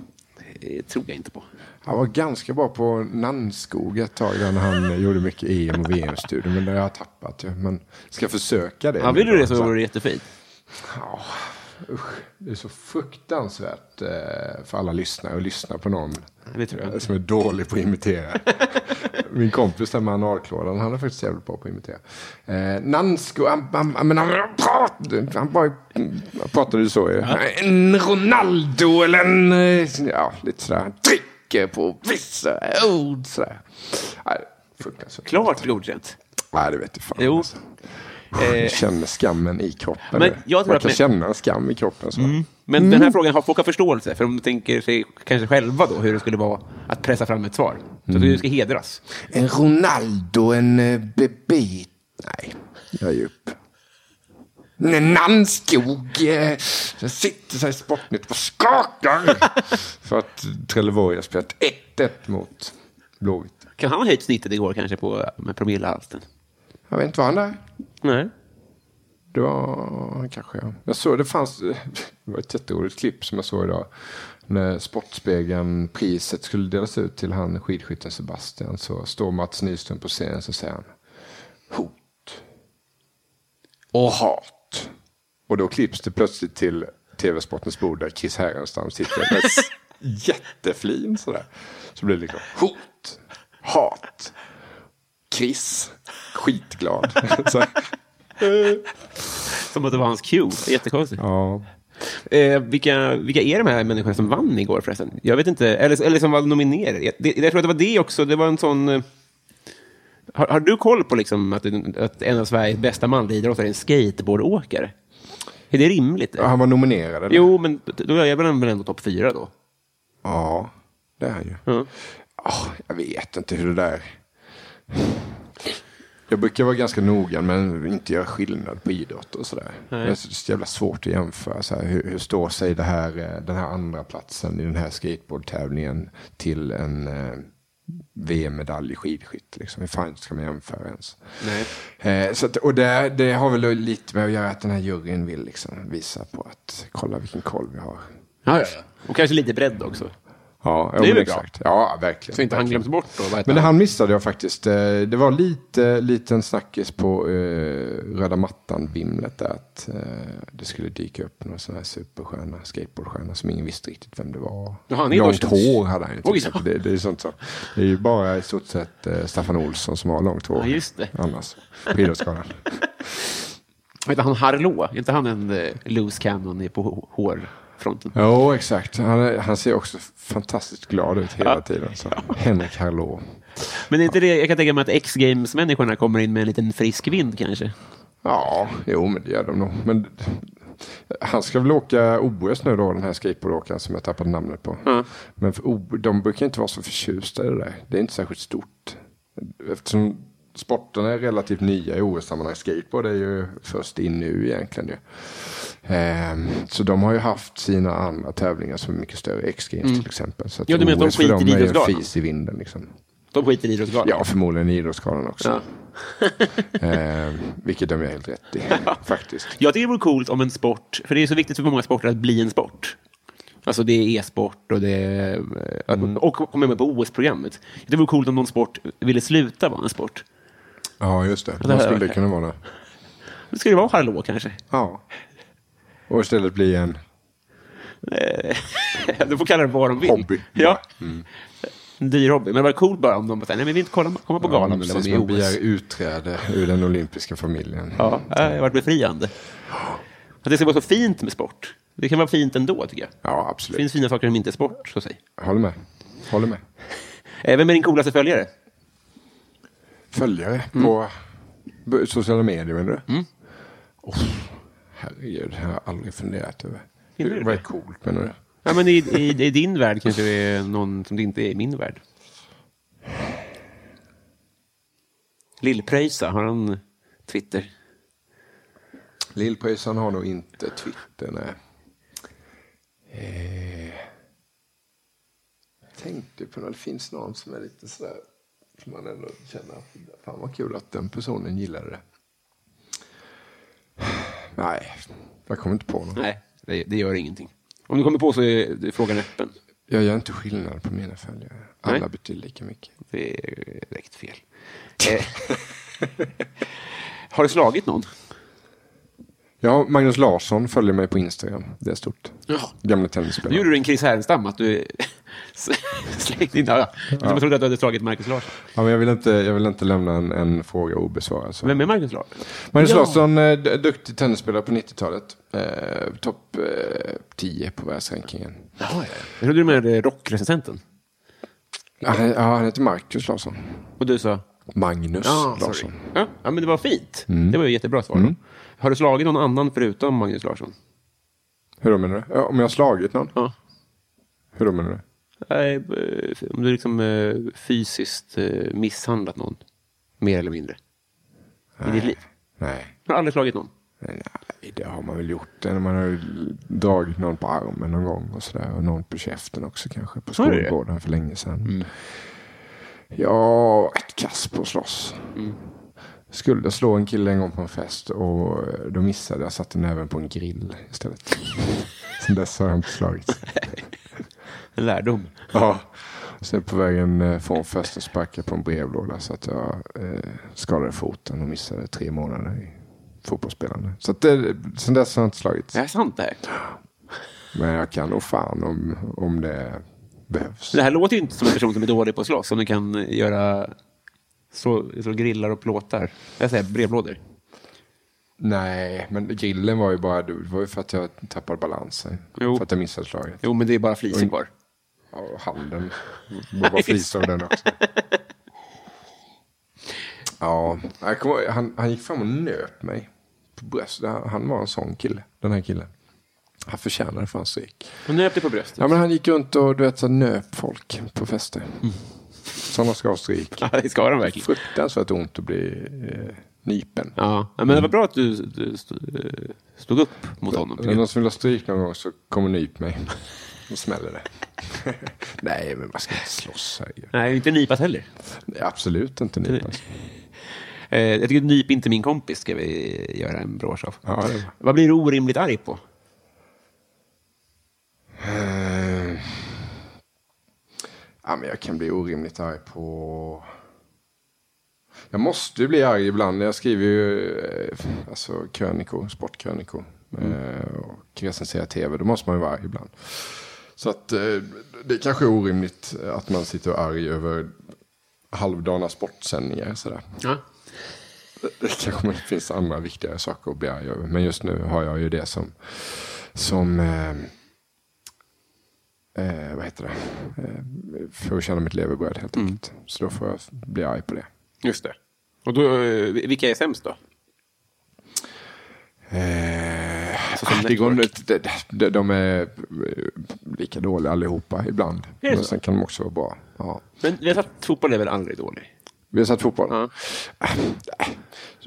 Det tror jag inte på. Jag var ganska bra på Nannskog ett tag när han gjorde mycket EM och VM-studier. Men det har jag tappat. ju. Men ska försöka det. Vill du det så vore det jättefint. Ja, usch. Det är så fruktansvärt eh, för alla lyssnare att lyssna på någon Det tror jag. som är dålig på att imitera. Min kompis där med analklådan, han är faktiskt jävligt bra på att imitera. Eh, Nansko, han, han, men han, han, bara, han pratade ju så. Ja. En Ronaldo eller en, eh, ja, lite sådär. Han trycker på vissa ord sådär. Nej, fruktansvärt. Klart godkänt. Nej, det vet jag fan. Jo. Alltså. Eh, Jag känner skammen i kroppen. Men jag tror Man kan med- känna en skam i kroppen. Så. Men den här frågan har folk har förståelse för de tänker sig kanske själva då hur det skulle vara att pressa fram ett svar. Så att det ska hedras. En Ronaldo, en uh, Bebi. Nej, jag ger upp. Nannskog. Jag sitter så här i Sportnytt och skakar. För att Trelleborg har spelat 1-1 mot Blåvitt. Kan han ha höjt snittet igår kanske på med promillehalten? Jag vet inte vad han är. Nej. Det var kanske jag. Jag såg det fanns. Det var ett jätteroligt klipp som jag såg idag. När Sportspegeln priset skulle delas ut till han skidskytten Sebastian. Så står Mats Nyström på scenen så säger han. Hot. Och hat. Och då klipps det plötsligt till TV-sportens bord där Chris Härenstam sitter med jätteflin sådär. Så blir det liksom hot. Hat. Chris. Skitglad. så, Som att det var hans cue. Jättekonstigt. ja. Eh, vilka, vilka är de här människorna som vann igår förresten? Jag vet inte. Eller, eller som var nominerade. Jag, det, jag tror att det var det också. Det var en sån... eh, Har, har du koll på liksom att, att en av Sveriges bästa manliga idrottare är en skateboardåkare? Är det rimligt? Ja, Han var nominerad. eller? Jo, men då är väl väl ändå topp fyra då? Ja, det är han ju. Ja. Ah, jag vet inte hur det där... Jag brukar vara ganska noga men inte göra skillnad på idrott och sådär. Det är så så jävla svårt att jämföra. Så här, hur, hur står sig det här, eh, den här andra platsen i den här skateboardtävlingen till en eh, VM-medalj i skidskytte? Liksom. Hur fan ska man jämföra ens? Nej. Eh, så att, och det, det har väl lite med att göra att den här juryn vill liksom visa på att kolla vilken koll vi har. Ja, ja. Och kanske lite bredd också. Ja, ja, Det är väl bra. exakt. Ja, verkligen. Så inte han glöms bort. Då, Men det han? missade jag faktiskt. eh, Det var lite liten snackis på eh, röda mattan-vimlet där. Att eh, det skulle dyka upp någon sån här superstjärna, skateboardstjärna som ingen visste riktigt vem det var. Ja, han är långt hår hade han ju Oj, exempel. Det, det, är sånt så. det är ju bara i stort sett eh, Staffan Olsson som har långt hår. Ja, just det. Annars. På Idrottsgalan. Vad heter han Harlå? Är inte han en uh, loose cannon på h- hårfronten? Jo, exakt. Han, han ser också fantastiskt glad ut hela Ja. tiden. Så. Henrik Harlå. Men är inte det, jag kan tänka mig att X-Games-människorna kommer in med en liten frisk vind kanske? Ja, jo men det gör de nog. Men han ska väl åka OS nu då, den här skateboardåkaren som jag tappade namnet på. Men för, de brukar inte vara så förtjusta i det där. Det är inte särskilt stort. Eftersom sporterna är relativt nya i OS-sammanhang. Skateboard är ju först in nu egentligen ju. Ehm, så de har ju haft sina andra tävlingar som är mycket större. X-Games till exempel. Så Mm. Ja, du menar att de OS för skiter dem är ju fis i vinden liksom. De skiter i Idrottsgalan? Ja, förmodligen i Idrottsgalan också. Ja. Ehm, vilket de gör helt rätt i, faktiskt. Jag tycker det vore coolt om en sport, för det är så viktigt för många sporter att bli en sport. Alltså det är e-sport och det är, Mm. och komma med på OS-programmet. Det vore coolt om någon sport ville sluta vara en sport. Ja, just det. det Vad skulle det kunna vara? det? Det skulle vara Harlå kanske. Ja. Och istället bli en... Du får kalla det vad de vill. Hobby. Ja. En dyr hobby. Men det var coolt bara om de bara nej men vi vill inte kolla, komma på galan Ja, precis, man begär utträde ur den olympiska familjen. Ja, det har varit befriande. Att det ska vara så fint med sport. Det kan vara fint ändå tycker jag. Ja, Det absolut. finns fina saker som inte är sport, så säga. Håller med. Håller med. Eh, Vem är din coolaste följare? Följare på b- sociala medier menar du? Mm. Oh, herregud, det har jag aldrig funderat över. Hur-? Vad är coolt menar du? Ja, men i, i, i din värld kanske det är någon som det inte är i min värld. Lill-Pröjsa, har han Twitter? Lillpröjsan har nog inte Twitter, nej. Eh, jag tänkte på när det finns någon som är lite sådär, som man ändå känner att fan vad kul att den personen gillade det. Nej, jag kommer inte på någon. Nej, det, det gör ingenting. Om du kommer på så är frågan öppen. Jag gör inte skillnad på mina följare. Alla Nej. betyder lika mycket. Det är direkt fel. Eh, har du slagit någon? Ja, Magnus Larsson följer mig på Instagram. Det är stort. Ja. Gamla Nu tennisspelare. gjorde du en Chris Härenstam, att du slängde in... Ja, ja. Jag trodde att du hade slagit Marcus Larsson. Ja, men jag, vill inte, jag vill inte lämna en, en fråga obesvarad. Så. Vem är Marcus Larsson? Magnus Ja. Larsson, eh, duktig tennisspelare på 90-talet. Eh, Topp eh, 10 på världsrankingen. Ja, ja. Jag trodde du menade rockrecensenten. Ja, han, ja, han heter Marcus Larsson. Och du sa? Magnus Ja, Larsson. Ja, men det var fint. Det var ju jättebra svar. Då. Har du slagit någon annan förutom Magnus Larsson? Hur då menar du? Ja, om jag har slagit någon? Ja. Hur då menar du? Nej, eh, om du liksom eh, fysiskt eh, misshandlat någon. Mer eller mindre. I ditt liv. Nej. Har du aldrig slagit någon? Nej, det har man väl gjort. Man har ju dragit någon på armen någon gång och sådär. Och någon på käften också kanske. På skolgården för länge sedan. Ja, ett kass på att slåss. Skulle slå en kille en gång på en fest och då missade jag. Satte näven på en grill istället. Sen dess har jag inte slagit. En lärdom. Ja. Sen på vägen eh, från festen sparkade jag på en brevlåda så att jag eh, skadade foten och missade tre månader i fotbollsspelande. Så att det, sen dess har jag inte slagit. Det är sant det här. Men jag kan nog fan om, om det behövs. Det här låter ju inte som en person som är dålig på att slåss. Som du kan eh, göra så, så grillar och plåtar. Jag säger brevlådor. Nej, men grillen var ju bara det var ju för att jag tappade balansen. Jo. För att jag missade slaget. Jo, men det är bara flisor kvar. Ja, handen. Det var bara flis av den också. Ja, kommer, han, han gick fram och nöp mig på bröstet. Han, han var en sån kille, den här killen. Han förtjänade fan stryk. Och nöp dig på bröstet. Ja, men han gick runt och du vet, så nöp folk på fester. Sådana ska ha stryk. Ja, det ska de verkligen. Fruktansvärt ont att bli eh, nypen. Ja, men det var bra att du, du stod, eh, upp mot honom. Jag. någon som vill ha stryk någon gång så kommer nyp mig. Då smäller det. Nej, men man ska inte slåss. Herregud. Nej, inte nypas heller. Nej, Absolut inte nypas. Eh, jag tycker nyp inte min kompis ska vi göra en brosch av. Ja, Vad blir du orimligt arg på? Ja, men jag kan bli orimligt arg på... Jag måste ju bli arg ibland. Jag skriver ju eh, alltså, krönikor, sportkrönikor. Eh, och recenserar tv. Då måste man ju vara arg ibland. Så att eh, det kanske är orimligt att man sitter och är arg över halvdana sportsändningar. Sådär. Ja. Det kanske finns andra viktigare saker att bli arg över. Men just nu har jag ju det som, som eh, vad heter det? Eh, för att tjäna mitt levebröd helt enkelt. Så då får jag bli arg på det. Just det. Och då, eh, vilka är sämst då? Eh, Alltså ah, det går, de, de, de är eh, lika dåliga allihopa ibland. Men sen kan de också vara bra. Ja. Men har sagt att fotboll är väl aldrig dålig? Vi har sett fotboll. Ja.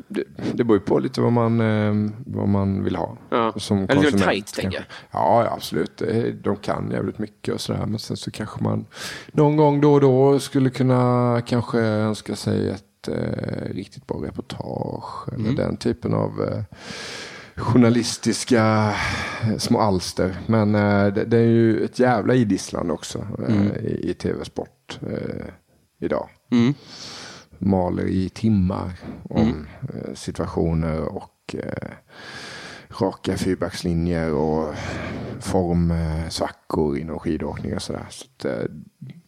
Det, det beror ju på lite vad man, eh, vad man vill ha. Ja. Som Eller konsument, tight, tänker kanske. Ja, absolut. De kan jävligt mycket och sådär. Men sen så kanske man någon gång då och då skulle kunna kanske önska sig ett eh, riktigt bra reportage. Mm. Eller den typen av eh, journalistiska eh, små alster. Men eh, det, det är ju ett jävla idisslande också eh, i, i tv-sport idag Mm. Maler i timmar om eh, situationer och eh, raka fyrbackslinjer och formsvackor inom skidåkning och sådär. Så att, eh,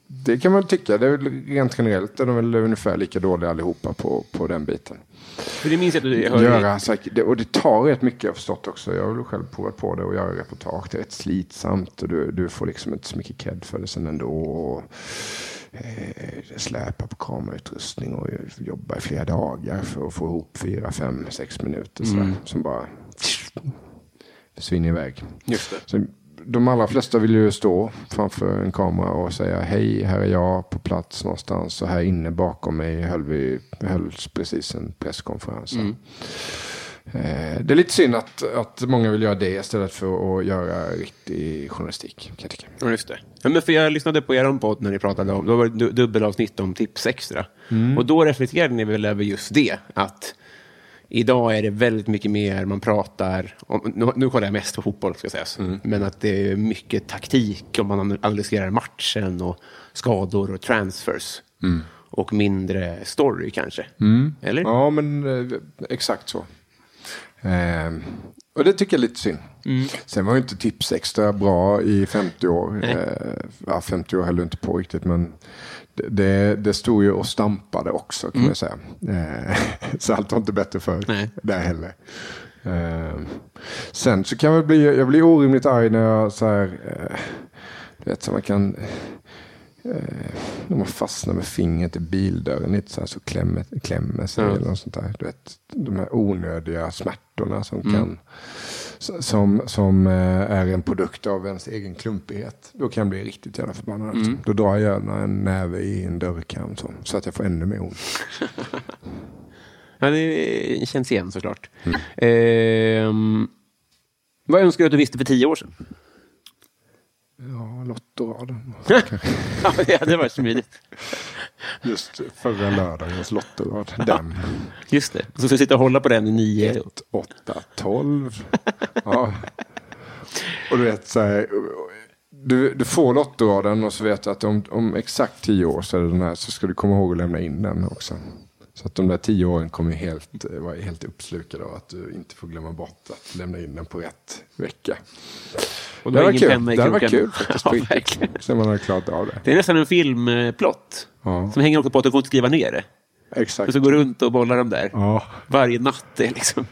det kan man tycka. Det är väl rent generellt är de väl ungefär lika dåliga allihopa på, på den biten. För det minns jag att du hörde. Göra, det, och det tar rätt mycket jag förstått också. Jag har väl själv provat på det och göra reportage. Det är rätt slitsamt och du, du får liksom inte så mycket cred för det sen ändå. Och, eh, släpa på kamerautrustning och jobba i flera dagar för att få ihop fyra, fem, sex minuter sådär, som bara försvinner iväg. Just det. Så de allra flesta vill ju stå framför en kamera och säga hej, här är jag på plats någonstans och här inne bakom mig höll vi, hölls precis en presskonferens. Eh, Det är lite synd att, att många vill göra det istället för att göra riktig journalistik. Kan jag tycka. Ja, just det. Ja, men för jag lyssnade på er podd när ni pratade om, då var det du- dubbelavsnitt om tips extra. Och då reflekterade ni väl över just det, att idag är det väldigt mycket mer man pratar om, nu, nu kollar jag mest på fotboll ska sägas, men att det är mycket taktik om man analyserar matchen och skador och transfers. Och mindre story kanske. Eller? Ja, men eh, exakt så. Eh, och det tycker jag är lite synd. Sen var ju inte tips extra bra i 50 år. Eh, ja, 50 år höll det inte på riktigt, men det, det, stod ju och stampade också kan man säga. Eh, så allt var inte bättre för Nej. där heller. Eh, sen så kan jag bli, jag blir orimligt arg när jag så här, eh, du vet så man kan när man fastnar med fingret i bildörren lite så här så klämmer, klämmer sig Ja. eller något sånt där. Du vet, de här onödiga smärtorna som kan som, som eh, är en produkt av ens egen klumpighet. Då kan jag bli riktigt jävla förbannad. Alltså. Då drar jag gärna en näve i en dörrkarm så, så att jag får ännu mer ont. Ja, det känns igen såklart. Ehm, vad önskar du att du visste för tio år sedan? Ja, Lottoraden. ja, det varit smidigt. Just förra lördagens Lottorad. Den. Just det. Så ska jag sitta och hålla på den i nio... 1, 8, 12. Ja. Och du vet så här. Du, du får Lottoraden och så vet du att om, om exakt tio år så är det den här. Så ska du komma ihåg att lämna in den också. Så att de där tio åren kommer helt, eh, vara helt uppslukade av att du inte får glömma bort att lämna in den på rätt vecka. Och Det du var kul. Det hade kroken. kul faktiskt. Ja, verkligen. Sen man har klarat av det. Det är nästan en filmplott. Ja. Som hänger också på att du får inte skriva ner det. Exakt. Och så går du runt och bollar dem där. Ja. Varje natt. Är liksom.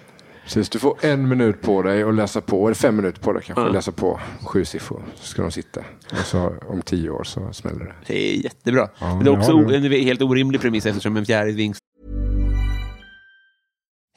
Precis, du får en minut på dig att läsa på, eller fem minuter på dig kanske, Ja. att läsa på sju siffror. Så ska de sitta. Och så om tio år så smäller det. Det är jättebra. Ja, Men det är också ja, en helt orimlig premiss eftersom en fjärilsving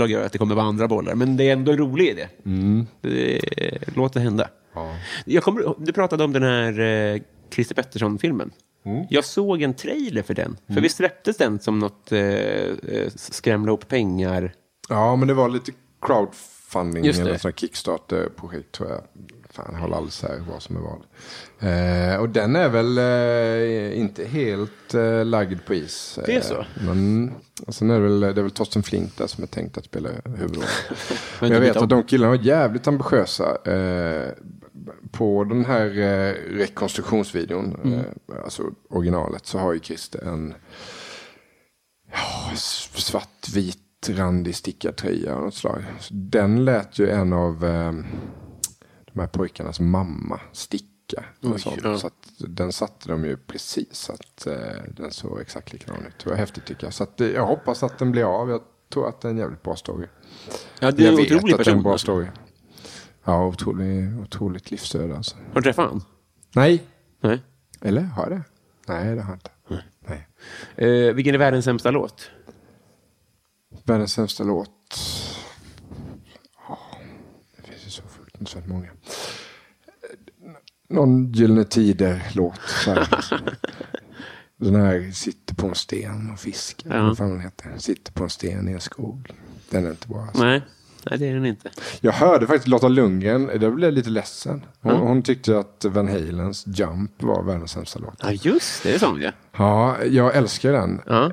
lag gör att det kommer vara andra bollar. Men det är ändå en rolig idé. Mm. Det, låt det hända. Ja. Jag kommer, du pratade om den här eh, Christer Pettersson-filmen. Mm. Jag såg en trailer för den. För visst släpptes den som något eh, eh, skrämla upp pengar? ja, men det var lite crowdfunding eller sån Kickstarter-projekt tror jag. Fan, håller alldeles här vad som är vad. Eh, och den är väl eh, inte helt eh, lagd på is. Det är så? Men och sen är det, väl, det är väl Torsten Flink där som är tänkt att spela huvudrollen. Men jag vet att de killarna var jävligt ambitiösa. Eh, på den här eh, rekonstruktionsvideon, Mm. eh, alltså originalet, så har ju Christer en ja, svartvit randig stickad tröja av något slag. Så den lät ju en av eh, de här pojkarnas mamma sticka. Oj, sånt. ja. Så att den satte de ju precis så att eh, den såg exakt likadan ut. Det var häftigt tycker jag. Så att, eh, jag hoppas att den blir av. Jag tror att det är en jävligt bra story. Ja, det är jag en otrolig att det är en person. bra story. Ja, otrolig, otroligt livsöde alltså. Har du träffat honom? Nej. Nej. Eller har jag det? Nej, det har jag inte. Nej. Eh, vilken är världens sämsta låt? Världens sämsta låt. Ja, det finns ju så fruktansvärt många. Någon Gyllene Tider-låt. Den här Sitter på en sten och fiskar. Ja. Vad fan den heter. Sitter på en sten i en skog. Den är inte bra. Alltså. Nej. Nej, det är den inte. Jag hörde faktiskt Lotta Lundgren. Det blev jag lite ledsen. Hon, hon tyckte att Van Halens Jump var världens sämsta låt. Ja, just det. Det är sån ja. Ja, jag älskar den. ja.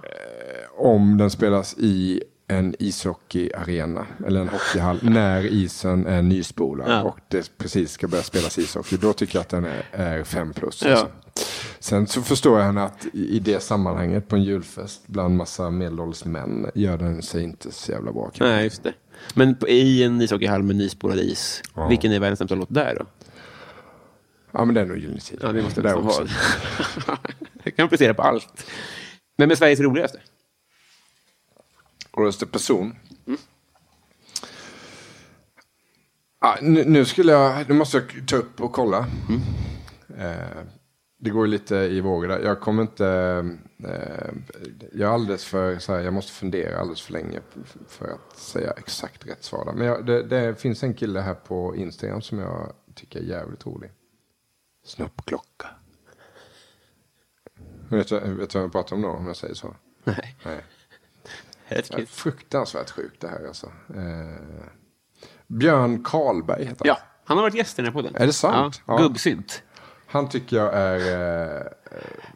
om den spelas i en ishockeyarena eller en hockeyhall när isen är nyspolad Ja. och det precis ska börja spelas ishockey. Då tycker jag att den är, är fem plus. Ja. Alltså. Sen så förstår jag henne att i det sammanhanget på en julfest bland massa medelålders män gör den sig inte så jävla bra. kanske. Nej, just det. Men i en ishockeyhall med nyspolad is, Ja. vilken är världens sämsta låt där då? Ja men det är nog Gyllene Tider. Ja, det måste jag också. ha. Jag kan applicera på allt. Vem är Sveriges roligaste? Roligaste person? Ah, nu, nu skulle jag, nu måste jag ta upp och kolla. Eh, det går lite i vågor där. Jag kommer inte, eh, jag är alldeles för, så här, jag måste fundera alldeles för länge för att säga exakt rätt svar. där. Men jag, det, det finns en kille här på Instagram som jag tycker är jävligt rolig. Snoppklocka. Vet du, vet du vad jag pratar om då, om jag säger så? Nej. Nej. Ja, kul. fruktansvärt sjukt det här alltså. Eh, Björn Karlberg heter han. Ja, han har varit gäst i den här podden. Är det sant? Ja, Ja. Gubbsynt. Han tycker jag är eh,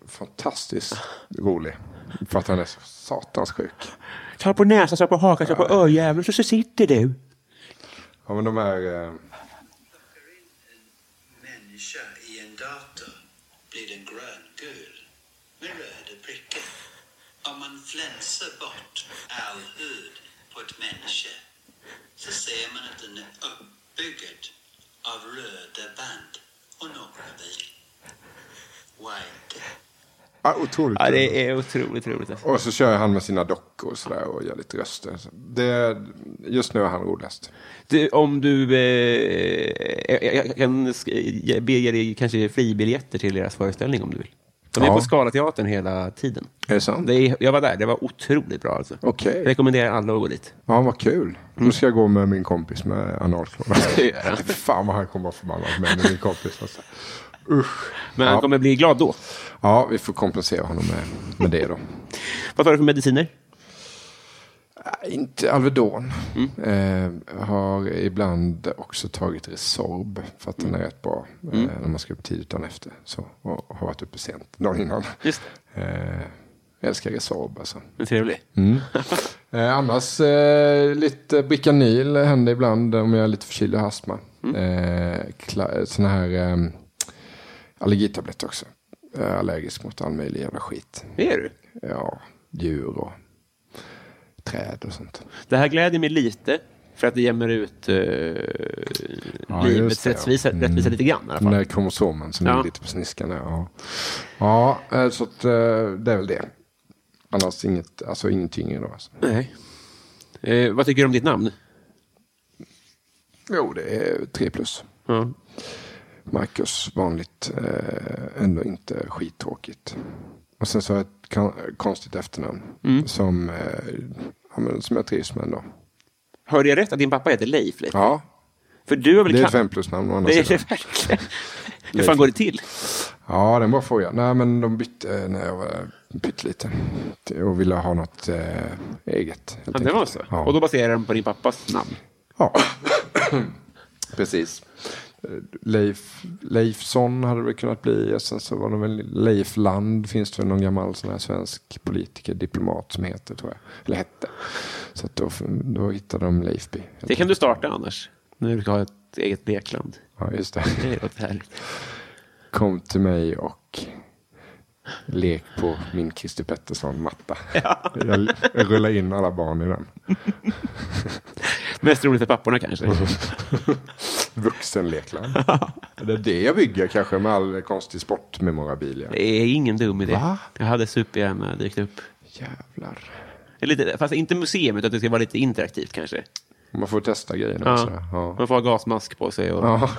fantastiskt rolig. För att han är så satans sjuk. Ta på näsan, ta på hakan, ta på örjäveln så, så sitter du. Ja men de är... Eh, människa i en dator blir den gröngul med röda prickar. Om man flänsar bort all hud på ett människa så ser man att den är uppbyggd av röda band och några bil. White. ah, otroligt Ja, det är otroligt roligt. Alltså. Och så kör han med sina dockor och sådär och gör lite röster. Det, just nu är han roligast. Du, om du... Eh, jag, jag kan be dig kanske fribiljetter till deras föreställning om du vill. De är Ja. på Scalateatern hela tiden. Är det sant? Det är, jag var där, det var otroligt bra alltså. Okej. Rekommenderar alla att gå dit. Ja, vad kul. Nu ska jag gå med min kompis med analklor. jag. Fan vad han kommer vara förbannad med min kompis. Alltså. Usch. Men han Ja. kommer bli glad då. Ja, vi får kompensera honom med, med det då. Vad tar du för mediciner? Äh, Inte Alvedon. Eh, har ibland också tagit Resorb för att den är rätt bra eh, när man ska upp tidigt dagen efter. Så, och har varit uppe sent dagen innan. Just Eh, jag älskar Resorb alltså. det. Trevlig. Eh, annars eh, lite Bricanyl händer ibland om jag är lite förkyld och har astma. Eh, kla- såna här eh, allergitabletter också. Jag är allergisk mot all möjlig jävla skit. Är du? Ja, djur och träd och sånt. Det här gläder mig lite. För att det jämnar ut uh, Ja, livets det, ja. rättvisa, Mm. rättvisa lite grann i alla Den fall. där kromosomen som Ja. är lite på sniskan. Ja, ja eh, så att, eh, det är väl det. Annars inget, alltså ingenting idag. Alltså. Nej. Eh, vad tycker du om ditt namn? Jo, det är tre plus. Ja. Marcus, vanligt, eh, ändå inte skittråkigt. Och sen så har jag ett konstigt efternamn Mm. som, eh, som jag trivs med ändå. Hörde jag rätt att din pappa heter Leif? Leif? Ja, För du har väl det är ett fem plus-namn å andra Det är det verkligen. Hur fan går det till? Ja, det är en bra fråga. Nej, men de bytte när jag var pytteliten. Och ville ha något eh, eget. Ja, det var så? Ja. Och då baserar den på din pappas namn? Ja, precis. Leif, Leifsson hade det kunnat bli. Och sen så var det väl Leif Land. Finns det väl någon gammal sån här svensk politiker, diplomat som heter tror jag. Eller hette. Så då, då hittade de Leifby. Det kan du starta annars. När du ska ha ett eget lekland. Ja, just det. Det. Kom till mig och lek på min Christer Pettersson-matta. Jag, jag rullade in alla barn i den. Mest roligt för papporna kanske. Vuxenlekland. det är det jag bygger kanske med all konstig sportmemorabilia. Det är ingen dum idé. Va? Jag hade supergärna dykt upp. Jävlar. Lite, fast inte museum, utan att det ska vara lite interaktivt kanske. Man får testa grejerna. Ja. och sådär. Ja. Man får ha gasmask på sig. Och... Ja.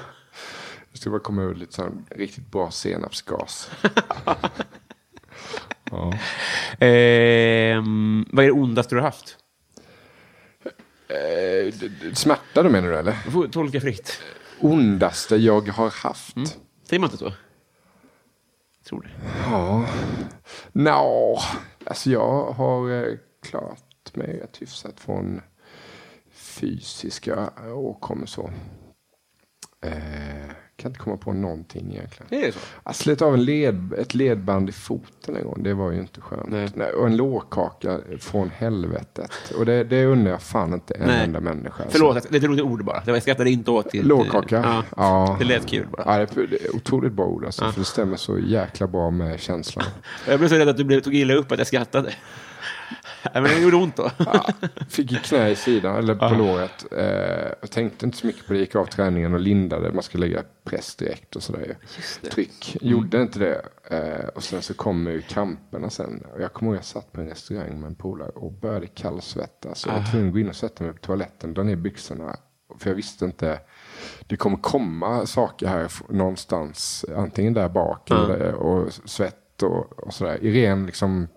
Det ska bara komma ut lite sån riktigt bra senapsgas. ja. Ehm, vad är det ondaste du har haft? Eh, smärta du menar du eller? Du får tolka fritt. Ondaste jag har haft? Säger man inte så? Tror det. Ja. Nå, alltså jag har eh, klarat mig rätt hyfsat från fysiska åkommor så. Eh, kan inte komma på någonting egentligen. Är det så? Jag slet av en led, ett ledband i foten en gång. Det var ju inte skönt. Nej. Nej. och en lårkaka från helvetet. Och det, det undrar jag fan inte en Nej. enda människa. alltså. Förlåt, det är ett roligt ord bara. Det Jag skrattade inte åt ditt... Lårkaka? Ja. Ja. Det lät kul bara. Ja, det är det är otroligt bra ord alltså, för det stämmer så jäkla bra med känslan. Jag blev så rädd att du blev, tog illa upp att jag skrattade. Nej, men det gjorde ont då. Ja, fick ju knä i sidan, eller på låret. Eh, jag tänkte inte så mycket på det, gick av träningen och lindade. Man skulle lägga press direkt och sådär. Tryck. Gjorde inte det. Eh, och sen så kom ju kramperna sen. Och jag kommer ihåg jag satt på en restaurang med en polare och började kallsvettas. Jag var tvungen att gå in och sätta mig på toaletten, dra ner byxorna. För jag visste inte. Det kommer komma saker här någonstans. Antingen där bak eller, och svett och, och sådär. I ren liksom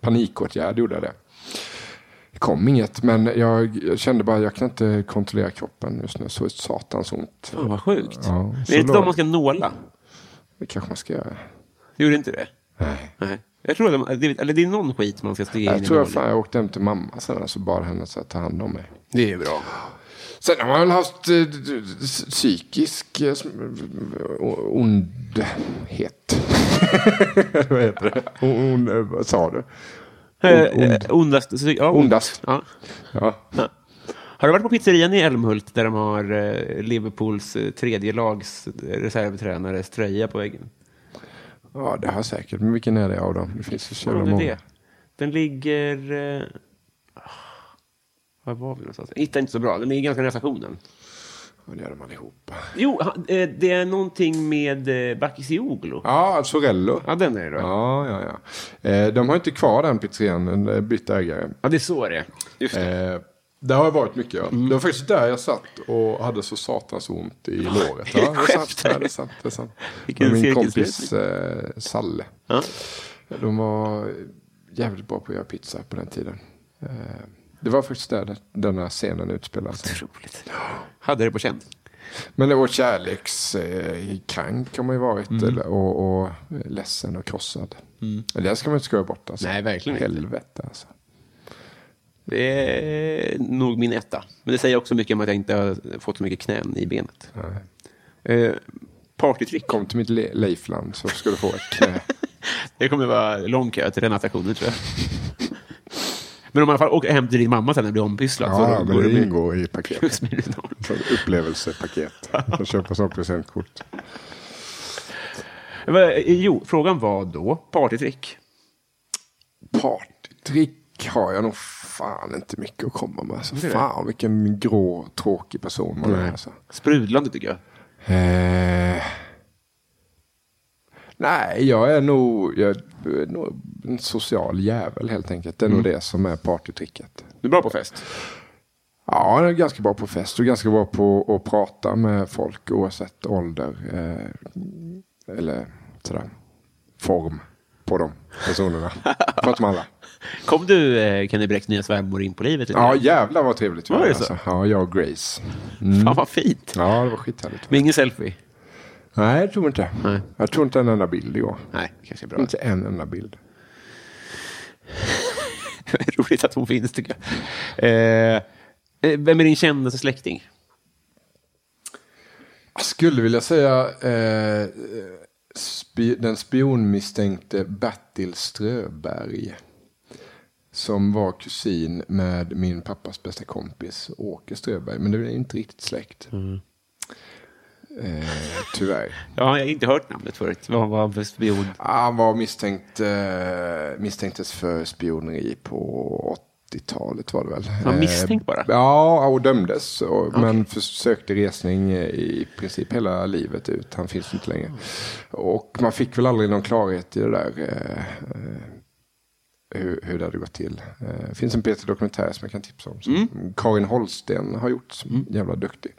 panikåtgärd gjorde jag det. Det kom inget, men jag, jag kände bara att jag kan inte kontrollera kroppen just nu. Så satans ont. Fan vad sjukt. Ja, det är inte då- man ska nåla. Det kanske man ska göra. Gjorde inte det? Nej. Nej. Jag tror att de, eller det är någon skit man ska stiga in Jag i tror jag, fan, jag åkte hem till mamma sen och så bad henne att ta hand om mig. Det är bra. Sen har man väl haft eh, psykisk eh, ondhet. vad heter det? On, on, vad sa du? Eh, ond. eh, Ondast. Ja, Ondast. Ja. Ja. Har du varit på pizzerian i Älmhult där de har eh, Liverpools eh, tredje lags eh, reservtränares tröja på väggen? ja, det har jag säkert. Men vilken är det av dem? Det finns ju så jävla många. Den ligger... Eh, var var vi någonstans? Jag hittar inte så bra. Den ligger ganska nära stationen. Ja, det gör de allihopa. Jo, han- eh, det är någonting med eh, Bakircioglu. Ja, Sorello. Ja, den är det då. Ja, Ja, ja, ja. Eh, de har inte kvar den pizzerian, den är bytt ägare. det är så det är. Just det. Eh, det har varit mycket. Ja. Mm. Det var faktiskt där jag satt och hade så satans ont i låret. Ja, det är sant. Ja, det är sant. Det är sant. Vilken Min kompis eh, Salle. Ja. De var jävligt bra på att göra pizza på den tiden. Eh, det var faktiskt där denna scenen utspelades. Otroligt. Hade det på känn. Men det var kärlekskrank har man ju varit. Mm. Eller, och, och ledsen och krossad. Men det ska man inte skoja bort. Alltså. Nej, verkligen inte. Helvete alltså. Det är nog min etta. Men det säger också mycket om att jag inte har fått så mycket knän i benet. Eh, partytrick. Kom till mitt le- Leifland så ska du få ett knä. Det kommer vara lång kö till den attraktionen tror jag. Men om man fall åker hem till din mamma sen när det blir ompysslad. så Ja, då men det ingår i paketet. Som upplevelsepaket. Jag köper sånt presentkort. Va- Jo, frågan var då partytrick. Partytrick har jag nog fan inte mycket att komma med. Alltså, fan vilken grå, tråkig person man är. Alltså. Sprudlande tycker jag. Eh, nej, jag är nog, jag är nog en social jävel helt enkelt. Det är nog det som är partytricket. Du är bra på fest. Ja, jag är ganska bra på fest och ganska bra på att prata med folk oavsett ålder. Eh, eller sådär, form på de personerna. Prata med alla. Kom du, eh, Kenny Bräcks nya svärmor in på livet? eller? Ja, jävlar vad trevligt vi Var alltså. Ja, jag och Grace. Fan vad fint. Ja, det var skithärligt. Men ingen selfie? Nej, jag tror inte. Nej. Jag tror inte en enda bild igår. Nej, kanske är bra. Inte en enda bild. Roligt att hon finns tycker jag. Eh, eh, vem är din kändaste släkting? Jag skulle vilja säga eh, spi, den spionmisstänkte Bertil Ströberg. Som var kusin med min pappas bästa kompis Åke Ströberg. Men det är inte riktigt släkt. Eh, tyvärr. Ja, jag har inte hört namnet förut. Vad var han för spion? Han var misstänkt, eh, misstänktes för spioneri på 80-talet var det väl. var Eh, misstänkt bara? Ja, och dömdes. Och, Men försökte resning i princip hela livet ut. Han finns inte längre. Och man fick väl aldrig någon klarhet i det där. Eh, hur, hur det hade gått till. Eh, Det finns en Peter-dokumentär som jag kan tipsa om. Som Karin Holsten har gjort. Som jävla duktig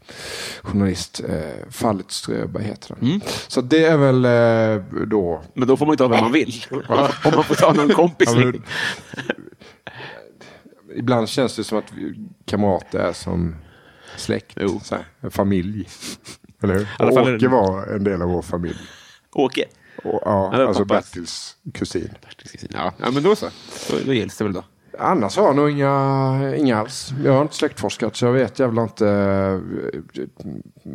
journalist. Eh, Fallet Ströberg heter den. Så det är väl eh, då Men då får man ju ta vem man vill. Om man får ta någon kompis. Ja, men- Ibland känns det som att kamrater är som släkt. Här, familj. Eller hur? Åke var en del av vår familj. Åke. Och, Ja, alltså pappas. Bertils kusin. Ja, ja men då så. Då, då gills det väl då. Annars har jag nog inga, inga alls. Jag har inte släktforskat så jag vet jävla inte eh,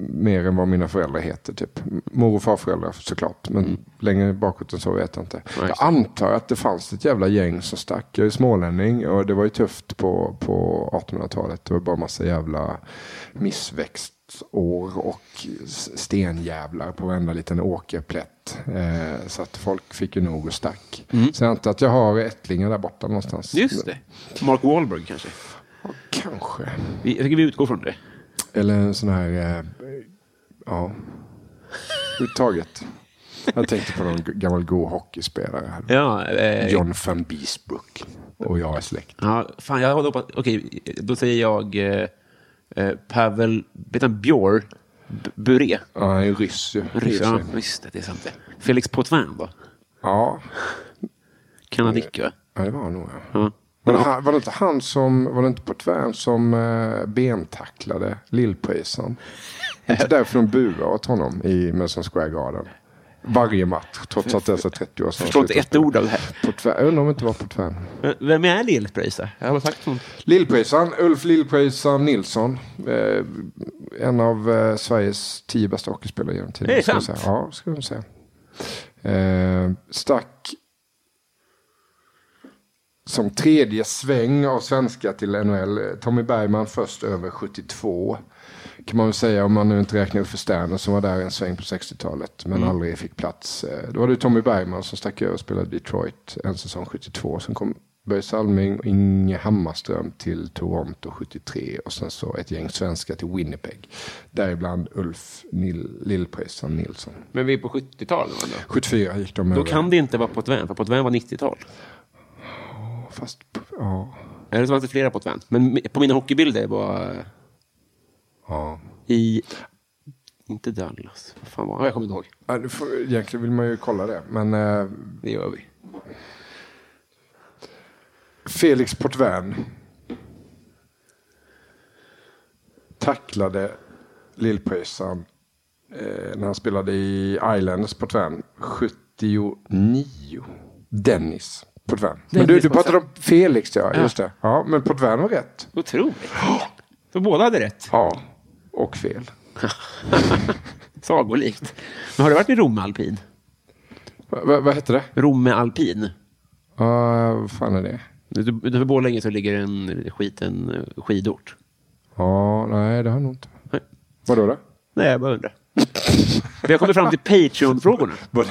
mer än vad mina föräldrar heter. Typ. Mor och farföräldrar såklart. Men längre bakåt än så vet jag inte. Jag antar att det fanns ett jävla gäng som stack. Jag är smålänning och det var ju tufft på, på 1800-talet. Det var bara massa jävla missväxtår och stenjävlar på varenda liten åkerplätt. Eh, så att folk fick ju nog och stack. Så jag antar att jag har ättlingar där borta någonstans. Just det. Mark Wahlberg kanske. Kanske. Vi, jag tycker vi utgår från det. Eller en sån här, eh, ja, överhuvudtaget. Jag tänkte på någon gammal god hockeyspelare. Ja, eh, John van Biesbrook. Och jag är släkt. ja, fan jag håller på. Okej, då säger jag eh, Pavel... Han Björ? B- Buré? Ja, han är ryss. Ryss, ja, just det, är sant det. Felix Potvin då? Ja, Kanadick, va? ja, det var han nog. Ja. Ja. Var, det, han- var det inte han som, var det inte på tvärn som eh, bentacklade Lillpröjsarn? inte därför de buade åt honom i Madison Square Garden. Varje match, trots att det är så 30 år sedan. Förstår inte ett ord av det här. tvär, jag undrar om det inte var. Men Vem är hon. Lillpröjsarn, Ulf Lillpröjsarn Nilsson. Eh, en av eh, Sveriges tio bästa hockeyspelare genom tiden. Det är jag sant. säga. Ja, ska jag säga. Eh, stack som tredje sväng av svenska till NHL. Tommy Bergman först över 72. Kan man väl säga om man nu inte räknar för Sterner som var där en sväng på 60-talet. Men aldrig fick plats. Eh, Då var det Tommy Bergman som stack över och spelade Detroit en säsong 72. Sen kom Börje Salming och Inge Hammarström till Toronto 73. Och sen så ett gäng svenskar till Winnipeg. Däribland Ulf Nil- Lillpröjsarn Nilsson. Men vi är på 70-talet va, då? 74 gick de Då över. kan det inte vara Potvin, för Potvin var 90-tal. Fast, ja. Eller så var det flera Potvin. Men på mina hockeybilder var eh, ja. i... Inte Dallas. Vad fan var han? Jag kommer inte ihåg. Ja, du får, egentligen vill man ju kolla det. Men eh, Det gör vi. Felix Potvin tacklade Lillpröjsarn eh, när han spelade i Islanders Potvin 79. Dennis Potvin. Men du, du pratade om Felix ja, Ja. just det. Ja, men Potvin var rätt. Otroligt. Så båda hade rätt. Ja, och fel. Sagolikt. Men har du varit i Romme Alpin? Va, va, vad hette det? Romme Alpin. Ja, vad fan är det? Utanför Borlänge så ligger en skiten eh, skidort. Ja, nej det har jag nog inte. Nej. Vadå då? Nej, jag bara undrar. Vi har kommit fram till Patreon-frågorna.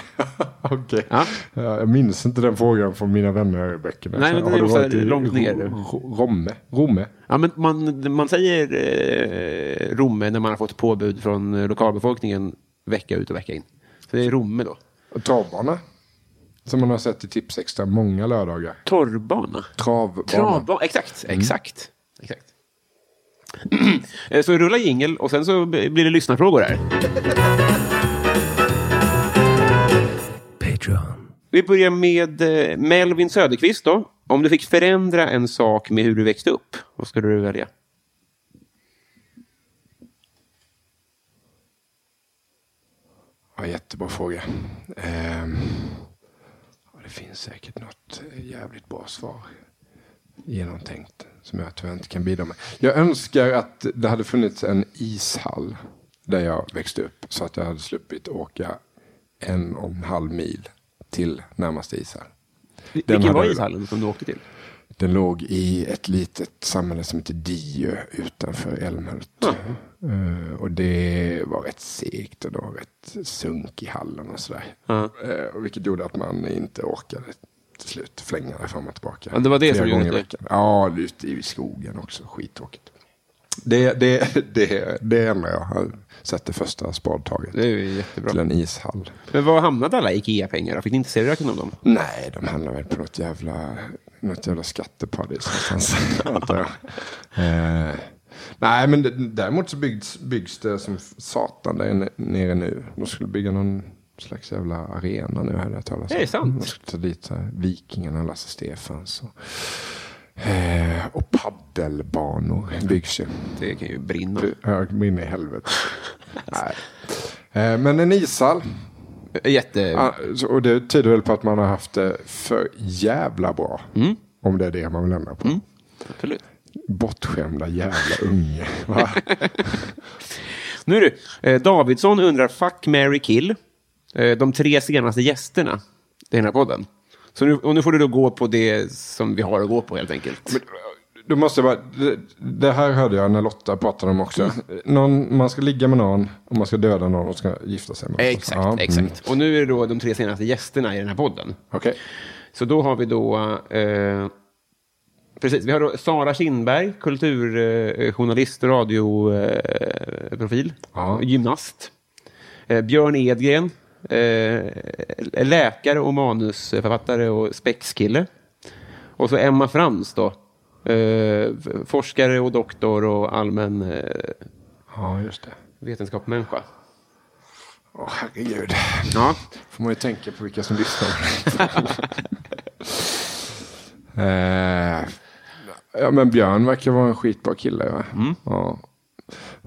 Okej. Ja. Ja, Jag minns inte den frågan från mina vänner i böckerna. Nej, men den är ofta långt ner. Ro- Romme? Romme? Ja, men man, man säger eh, Romme när man har fått påbud från eh, lokalbefolkningen vecka ut och vecka in. Så det är Romme då. Och Travbana? Som man har sett i Tips Extra många lördagar. Torrbana. Travbana. Travbana, exakt. Exakt. exakt. Eh, så rulla jingel och sen så blir det lyssnarfrågor här. Patreon. Vi börjar med eh, Melvin Söderqvist då. Om du fick förändra en sak med hur du växte upp, vad skulle du välja? Ja, jättebra fråga. Ja, det finns säkert något jävligt bra svar. Genomtänkt. Som jag tyvärr inte kan bidra med. Jag önskar att det hade funnits en ishall. Där jag växte upp. Så att jag hade sluppit åka en och en halv mil till närmaste ishall. Vilken hade var ishallen som du åkte till? Den låg i ett litet samhälle som heter Diö utanför Älmhult. Eh, och det var rätt segt och det var rätt sunk i hallen och sådär. Och vilket gjorde att man inte orkade till slut flänga det fram och tillbaka. Ja, det var det som gjorde det. Ja, ute i skogen också. Skittråkigt. Det, det, det, det är när jag har sett det första spadtaget. Det är jättebra. Till en ishall. Men var hamnade alla Ikea-pengar? Fick ni inte se röken av dem? Nej, de handlar väl på något jävla, något jävla skatteparadis någonstans. antar jag. Eh, nej, men det, däremot så byggs, byggs det som satan där nere nu. De skulle bygga någon slags jävla arena nu, hade jag talas om. Är det sant? De skulle ta dit här, Vikingarna, Lasse Stefans och, eh, och paddelbanor byggs ju. Det kan ju brinna. Jag brinner i helvete. Eh, men en ishall. Jätte... Ja, så- och det tyder väl på att man har haft det för jävla bra. Om det är det man vill ändra på. Absolut. Bortskämda jävla unge. Nu det, eh, Davidsson undrar Fuck, Mary kill. Eh, de tre senaste gästerna i den här podden. Så nu, och nu får du då gå på det som vi har att gå på helt enkelt. Du måste bara, det, det här hörde jag när Lotta pratade om också. Någon, man ska ligga med någon och man ska döda någon och ska gifta sig med någon. exakt, Ja, mm. exakt. Och nu är det då de tre senaste gästerna i den här podden. Okej. Så då har vi då... Eh, precis, vi har då Sara Kindberg, kulturjournalist, eh, radioprofil, eh, Ja. gymnast. Eh, Björn Edgren, eh, läkare och manusförfattare och spexkille. Och så Emma Frans då, eh, forskare och doktor och allmän eh, Ja, just det. vetenskapsmänniska. Åh, herregud. Ja. Får man ju tänka på vilka som lyssnar. eh, ja, men Björn verkar vara en skitbra kille. Va? Ja.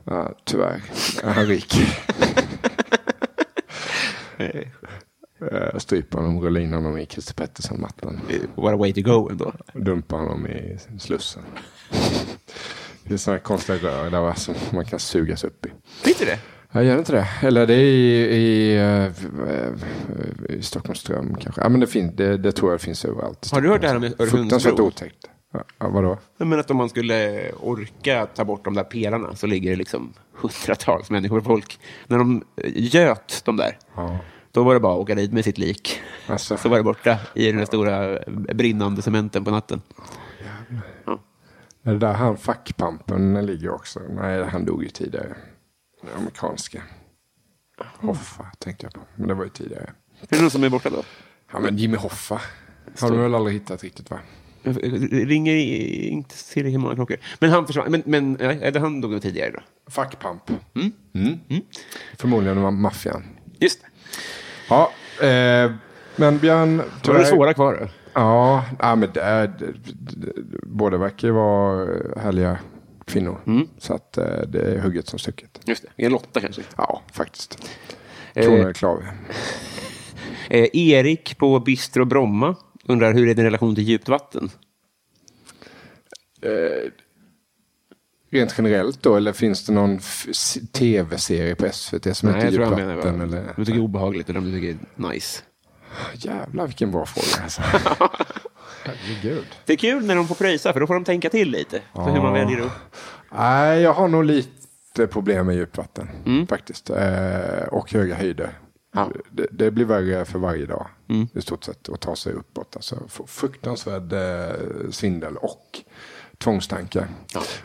ja, tyvärr är han rik. Eh, Strypa honom, rulla in honom i Christer Pettersson-mattan. What a way to go ändå. Dumpa honom i Slussen. Det är sådana konstiga rör där som man kan sugas upp i. Finns det? Jag gör inte det. Eller det är i, i, eh, i Stockholms ström kanske. Ja, men det, finns, det, det tror jag finns överallt. Har du hört det här Stockholm. med Öresundsbro? Fruktansvärt otäckt. Ja, vadå? Jag menar att om man skulle orka ta bort de där pelarna så ligger det liksom hundratals människor, folk. När de göt de där, Ja. då var det bara att åka dit med sitt lik. Alltså. Så var det borta i den där stora brinnande cementen på natten. Ja. Det där han fackpampen ligger också? Nej, han dog ju tidigare. Den amerikanska. Hoffa tänkte jag på. Men det var ju tidigare. Är det någon som är borta då? Ja, men Jimmy Hoffa. Har du väl aldrig hittat riktigt va? Ringer i- inte tillräckligt många klockor. Men han försvann. Men, men nej, det han dog nog tidigare då? Fackpamp. Mm. Förmodligen var maffian. Just det. Ja, eh, men Björn... Då var det svåra kvar då. Ja, ja men det är, det, det, båda verkar ju vara härliga kvinnor. Så att eh, det är hugget som stucket. Just det. En Lotta kanske. Ja, faktiskt. Eh. Kronan är klar. Eh, Erik på Bistro Bromma undrar hur är din relation till djupt vatten? Rent generellt då, eller finns det någon tv-serie på SVT som Nej, heter Djupt vatten? vad Eller? du tycker är obehagligt eller du tycker är nice. Jävlar vilken bra fråga. Alltså. Herregud. Det är kul när de får pröjsa, för då får de tänka till lite. För hur man väljer upp. Nej, jag har nog lite problem med djupvatten faktiskt. Eh, och höga höjder. Ja. Det, det blir värre för varje dag i stort sett att ta sig uppåt. Alltså, fruktansvärd eh, svindel och tvångstankar.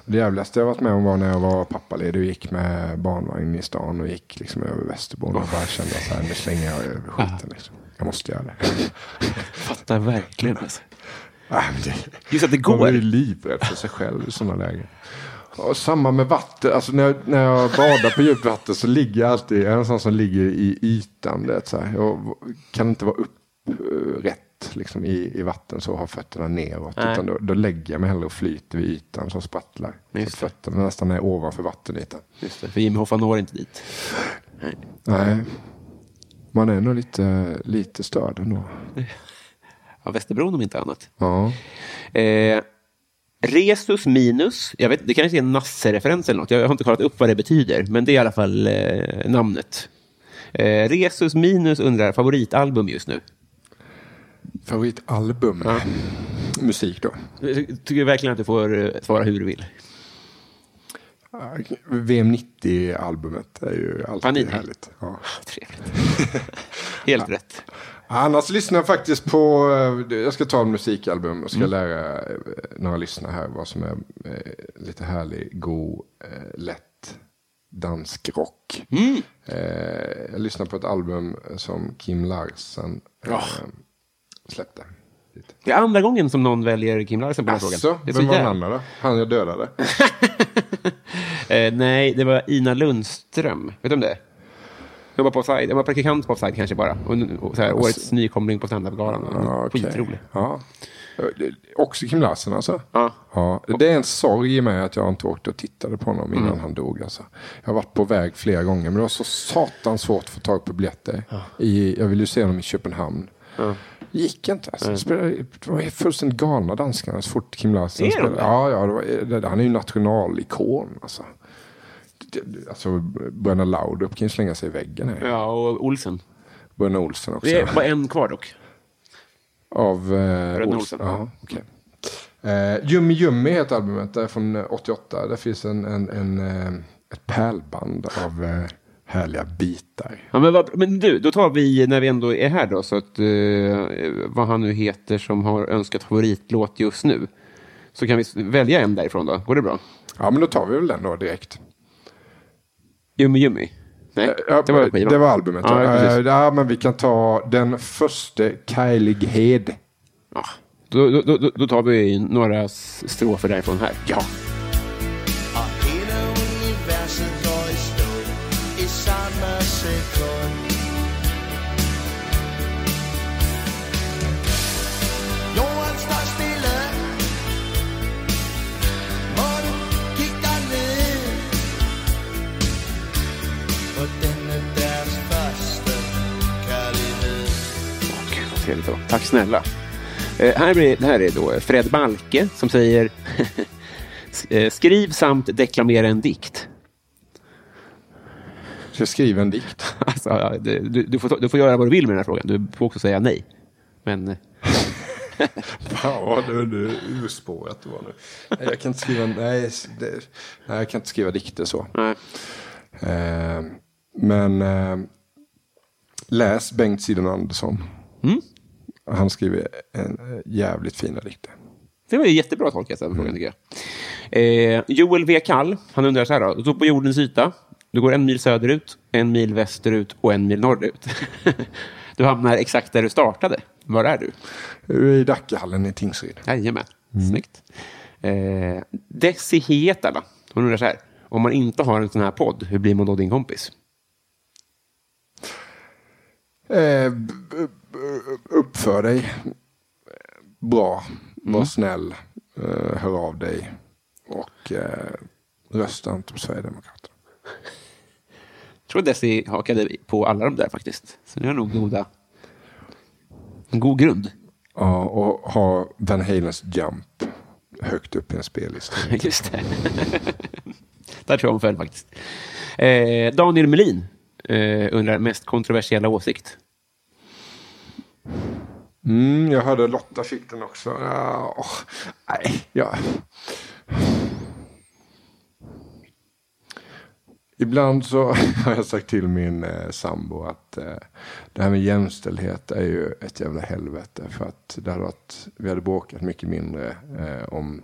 Det jävligaste jag varit med om var när jag var pappaledig och gick med barnvagn i stan och gick liksom över Västerbotten och bara kände så här, nu slänger jag över skiten. Liksom. Jag måste göra det. Fattar verkligen. Alltså. Ah, det Just att det man går. blir livrädd för sig själv i sådana lägen. Och samma med vatten. Alltså när, jag, när jag badar på djupt vatten så ligger jag alltid, jag är en sån som ligger i ytan. Det, är så här. Jag kan inte vara upprätt liksom, i, i vatten så och ha fötterna neråt. Nej. Utan då, då lägger jag mig hellre och flyter vid ytan som sprattlar. Så Just det. fötterna nästan är ovanför vattenytan. Just det, för Jimmy Hoffa når inte dit. Nej, man är nog lite, lite störd ändå. Av Västerbron om inte annat. Ja. Eh, resus minus, jag vet, det kanske är en Nasse-referens eller något. Jag har inte kollat upp vad det betyder, men det är i alla fall eh, namnet. Eh, resus minus undrar favoritalbum just nu. Favoritalbum? Musik då? Tycker verkligen att du får eh, svara hur du vill. VM 90-albumet är ju alltid Panini. härligt. Ja. Trevligt. Helt rätt. Annars lyssnar jag faktiskt på, eh, jag ska ta en musikalbum och ska Mm. lära eh, några lyssnare här vad som är lite härlig, god, lätt dansk rock. Mm. Jag lyssnar på ett album som Kim Larsen eh, släppte. Det är andra gången som någon väljer Kim Larsen på den här Alltså, frågan. Det är vem var den andra då? Han jag dödade. Eh, nej, det var Ina Lundström. Vet du om det är? Jobbar på Offside. Jag var praktikant på Offside kanske bara. Och, och så här, årets nykomling på standupgalan. Ja, okej. Skitrolig. Ja. Eh, Också Kim Larsen alltså? Ja. Ja, det är en sorg i mig att jag inte åkte och tittade på honom innan Mm. han dog. Alltså. Jag har varit på väg flera gånger, men det var så satans svårt att få tag på biljetter. I, jag ville ju se honom i Köpenhamn. Det gick inte. Alltså. Det spelade- Det var fullständigt galna danskarna så fort Kim Larsen de spelade. det? Ja, ja det var, det, han är ju nationalikon. Alltså. Det- det- Alltså, Bröderna Laudrup kan ju slänga sig i väggen här. Ja, och Olsen. Bröderna Olsen också. Det är bara en kvar dock. Av eh, Olsen? Olsen. Ja, okej. Eh, Yummy Yummy heter albumet, det är från eh, 88. Där finns en, en, en, eh, ett pärlband av eh, härliga bitar. Ja, men, vad, men du, då tar vi, när vi ändå är här då, så att, eh, vad han nu heter som har önskat favoritlåt just nu. Så kan vi välja en därifrån då. Går det bra? Ja, men då tar vi väl den då direkt. Jummy Jummy? Nej, Eh, Ja, det var det var albumet. Ja, Ja. Eh, ja, men vi kan ta den första Kailighed. Ja, då, då, då, då tar vi några strofer därifrån här. Ja. Trevligt det var. Tack snälla. Eh, här blir, här är då Fred Balke som säger eh, Skriv samt deklamera en dikt. Ska jag skriva en dikt? Alltså, ja, du, du, får, du får göra vad du vill med den här frågan. Du får också säga nej. Men eh, det är urspårat det var nu. Nej, jag kan inte skriva, nej, det, nej, jag kan inte skriva dikter så. Eh, men eh, läs Bengt Sidon Andersson. Han skriver en eh, jävligt fina dikter. Det var ju jättebra tolkat den frågan tycker jag. Eh, Joel V. Kall, han undrar så här då. Du står på jordens yta. Du går en mil söderut, en mil västerut och en mil norrut. du hamnar exakt där du startade. Var är du? Du är i Dackehallen i Tingsryd. Jajamän, snyggt. Eh, Desi Hietala, hon undrar så här. Om man inte har en sån här podd, hur blir man då din kompis? Eh, uppför dig bra, var snäll, eh, hör av dig och eh, rösta inte på Sverigedemokraterna. Jag tror Desi hakade på alla de där faktiskt. Så ni har nog goda... En god grund. Ja, och ha Van Halens Jump högt upp i en spellista. Just det. Där tror jag hon föll faktiskt. Eh, Daniel Melin eh, undrar mest kontroversiella åsikt. Mm, jag hörde Lotta fick den också. Ja, åh, nej, ja. Ibland så har jag sagt till min eh, sambo att eh, det här med jämställdhet är ju ett jävla helvete. För att det hade varit, vi hade bråkat mycket mindre eh, om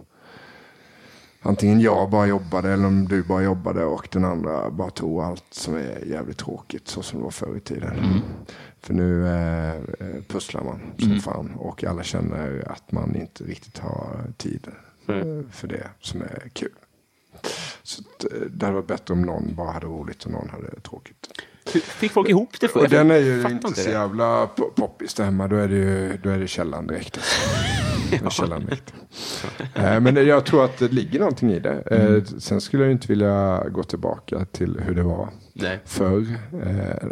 antingen jag bara jobbade eller om du bara jobbade och den andra bara tog allt som är jävligt tråkigt så som det var förr i tiden. För nu eh, eh, pusslar man som fan och alla känner att man inte riktigt har tid eh, för det som är kul. Så eh, det hade varit bättre om någon bara hade roligt och någon hade tråkigt. Fick folk ihop det? Och den är ju inte så det. jävla po- poppis det hemma. Då är det ju då är det källan direkt. Alltså. källan direkt. Eh, Men jag tror att det ligger någonting i det. Eh, Mm. Sen skulle jag inte vilja gå tillbaka till hur det var Nej. förr. Eh,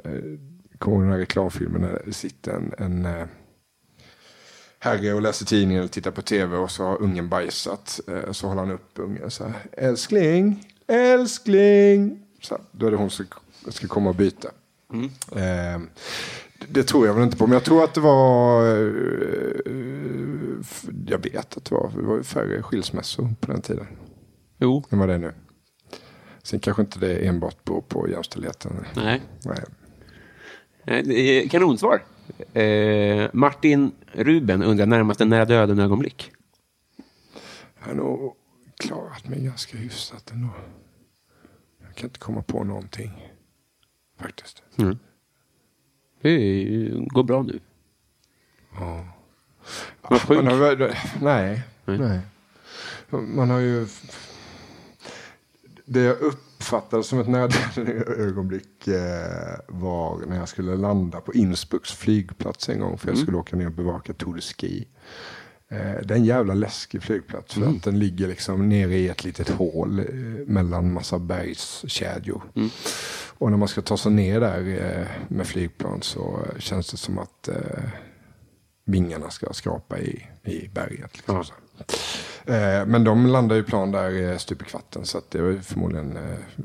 Kommer du den här reklamfilmen när det sitter en, en herre och läser tidningen eller tittar på tv och så har ungen bajsat. Så håller han upp ungen så här. Älskling, älskling. Så här, då är det hon som ska komma och byta. Mm. Eh, det- tror jag väl inte på. Men jag tror att det var... eh, Jag vet att det var, det var färre skilsmässor på den tiden. Jo. Än vad det är nu. Sen kanske inte det enbart beror på jämställdheten. Nej. Nej. Är Kanonsvar. Eh, Martin Ruben undrar närmast en nära döden-ögonblick. Jag har nog klarat mig ganska hyfsat ändå. Jag kan inte komma på någonting. Faktiskt. Det är- går bra nu. Vad sjuk. Man har, väl- nej, nej. Man har ju... Det jag uppfattade som ett nödvändigt ögonblick eh, var när jag skulle landa på Innsbrucks flygplats en gång. För jag skulle åka ner och bevaka Tour de Ski. Eh, det är en jävla läskig flygplats. För att den ligger liksom nere i ett litet hål eh, mellan massa bergskedjor. Och när man ska ta sig ner där eh, med flygplan så eh, känns det som att eh, vingarna ska skrapa i, i berget. Liksom. Eh, men de landar ju plan där stup i kvarten så det ju förmodligen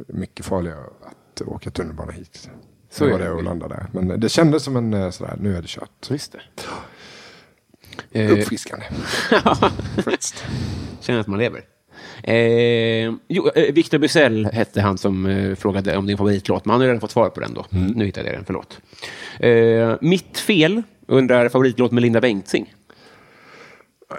mycket farligare att åka tunnelbana hit. Så är var det. att landa där. Men det kändes som en sådär, nu är det kört. Just det. Uppfriskande. Känner att man lever. Eh, jo, eh, Victor Bysell hette han som eh, frågade om din favoritlåt, men han har redan fått svar på den då. Nu hittade jag den, förlåt. Eh, mitt fel undrar favoritlåt med Linda Bengtzing.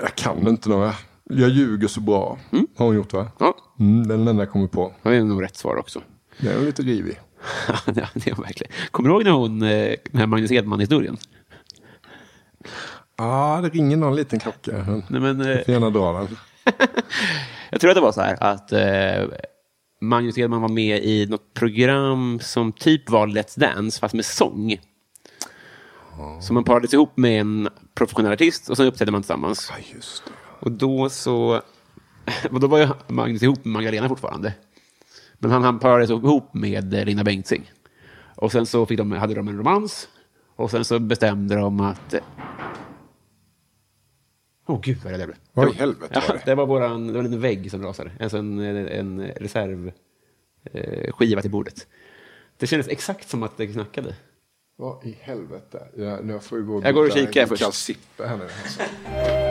Jag kan inte några. Jag ljuger så bra. Har hon gjort va? Ja, Mm, den enda jag kommer på. det är nog rätt svar också. Den är lite rivig. ja, det är hon verkligen. Kommer du ihåg när hon, eh, den här Magnus Edman-historien? Ja, det ringer någon liten klocka. Nej, men, eh, Jag får gärna dra den. Jag tror att det var så här att eh, Magnus Edman var med i något program som typ var Let's Dance, fast med sång. Så man parades ihop med en professionell artist och så uppträdde man tillsammans. Ja, just det. Och då så... Och då var ju Magnus ihop med Magdalena fortfarande. Men han, han parades ihop med Lina Bengtzing. Och sen så fick de, hade de en romans. Och sen så bestämde de att... Åh oh, gud vad det där blev. Vad i helvete ja, var det? det? var våran, det var en liten vägg som rasade. Alltså en, en reservskiva eh, skiva till bordet. Det kändes exakt som att det knackade. Vad i helvete? Jag, nu får jag gå Jag går och byta kikar en först. kall sippa här nu. Alltså.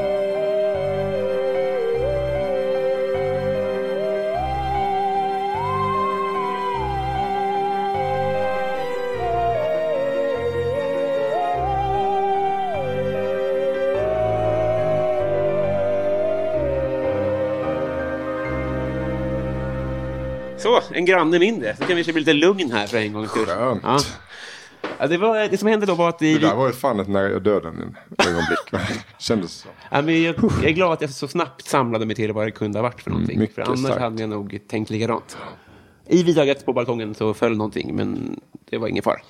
Så, en granne mindre. Så kan vi bli lite lugn här för en gångs skull. Skönt. Ja. Ja, det, var, det som hände då var att vi... Det där var ju fan ett nära döden ögonblick. Kändes så. Ja, men jag, jag är glad att jag så snabbt samlade mig till vad det kunde ha varit för någonting. mycket för annars starkt. hade jag nog tänkt likadant. I vitögat på balkongen så föll någonting, men det var ingen fara.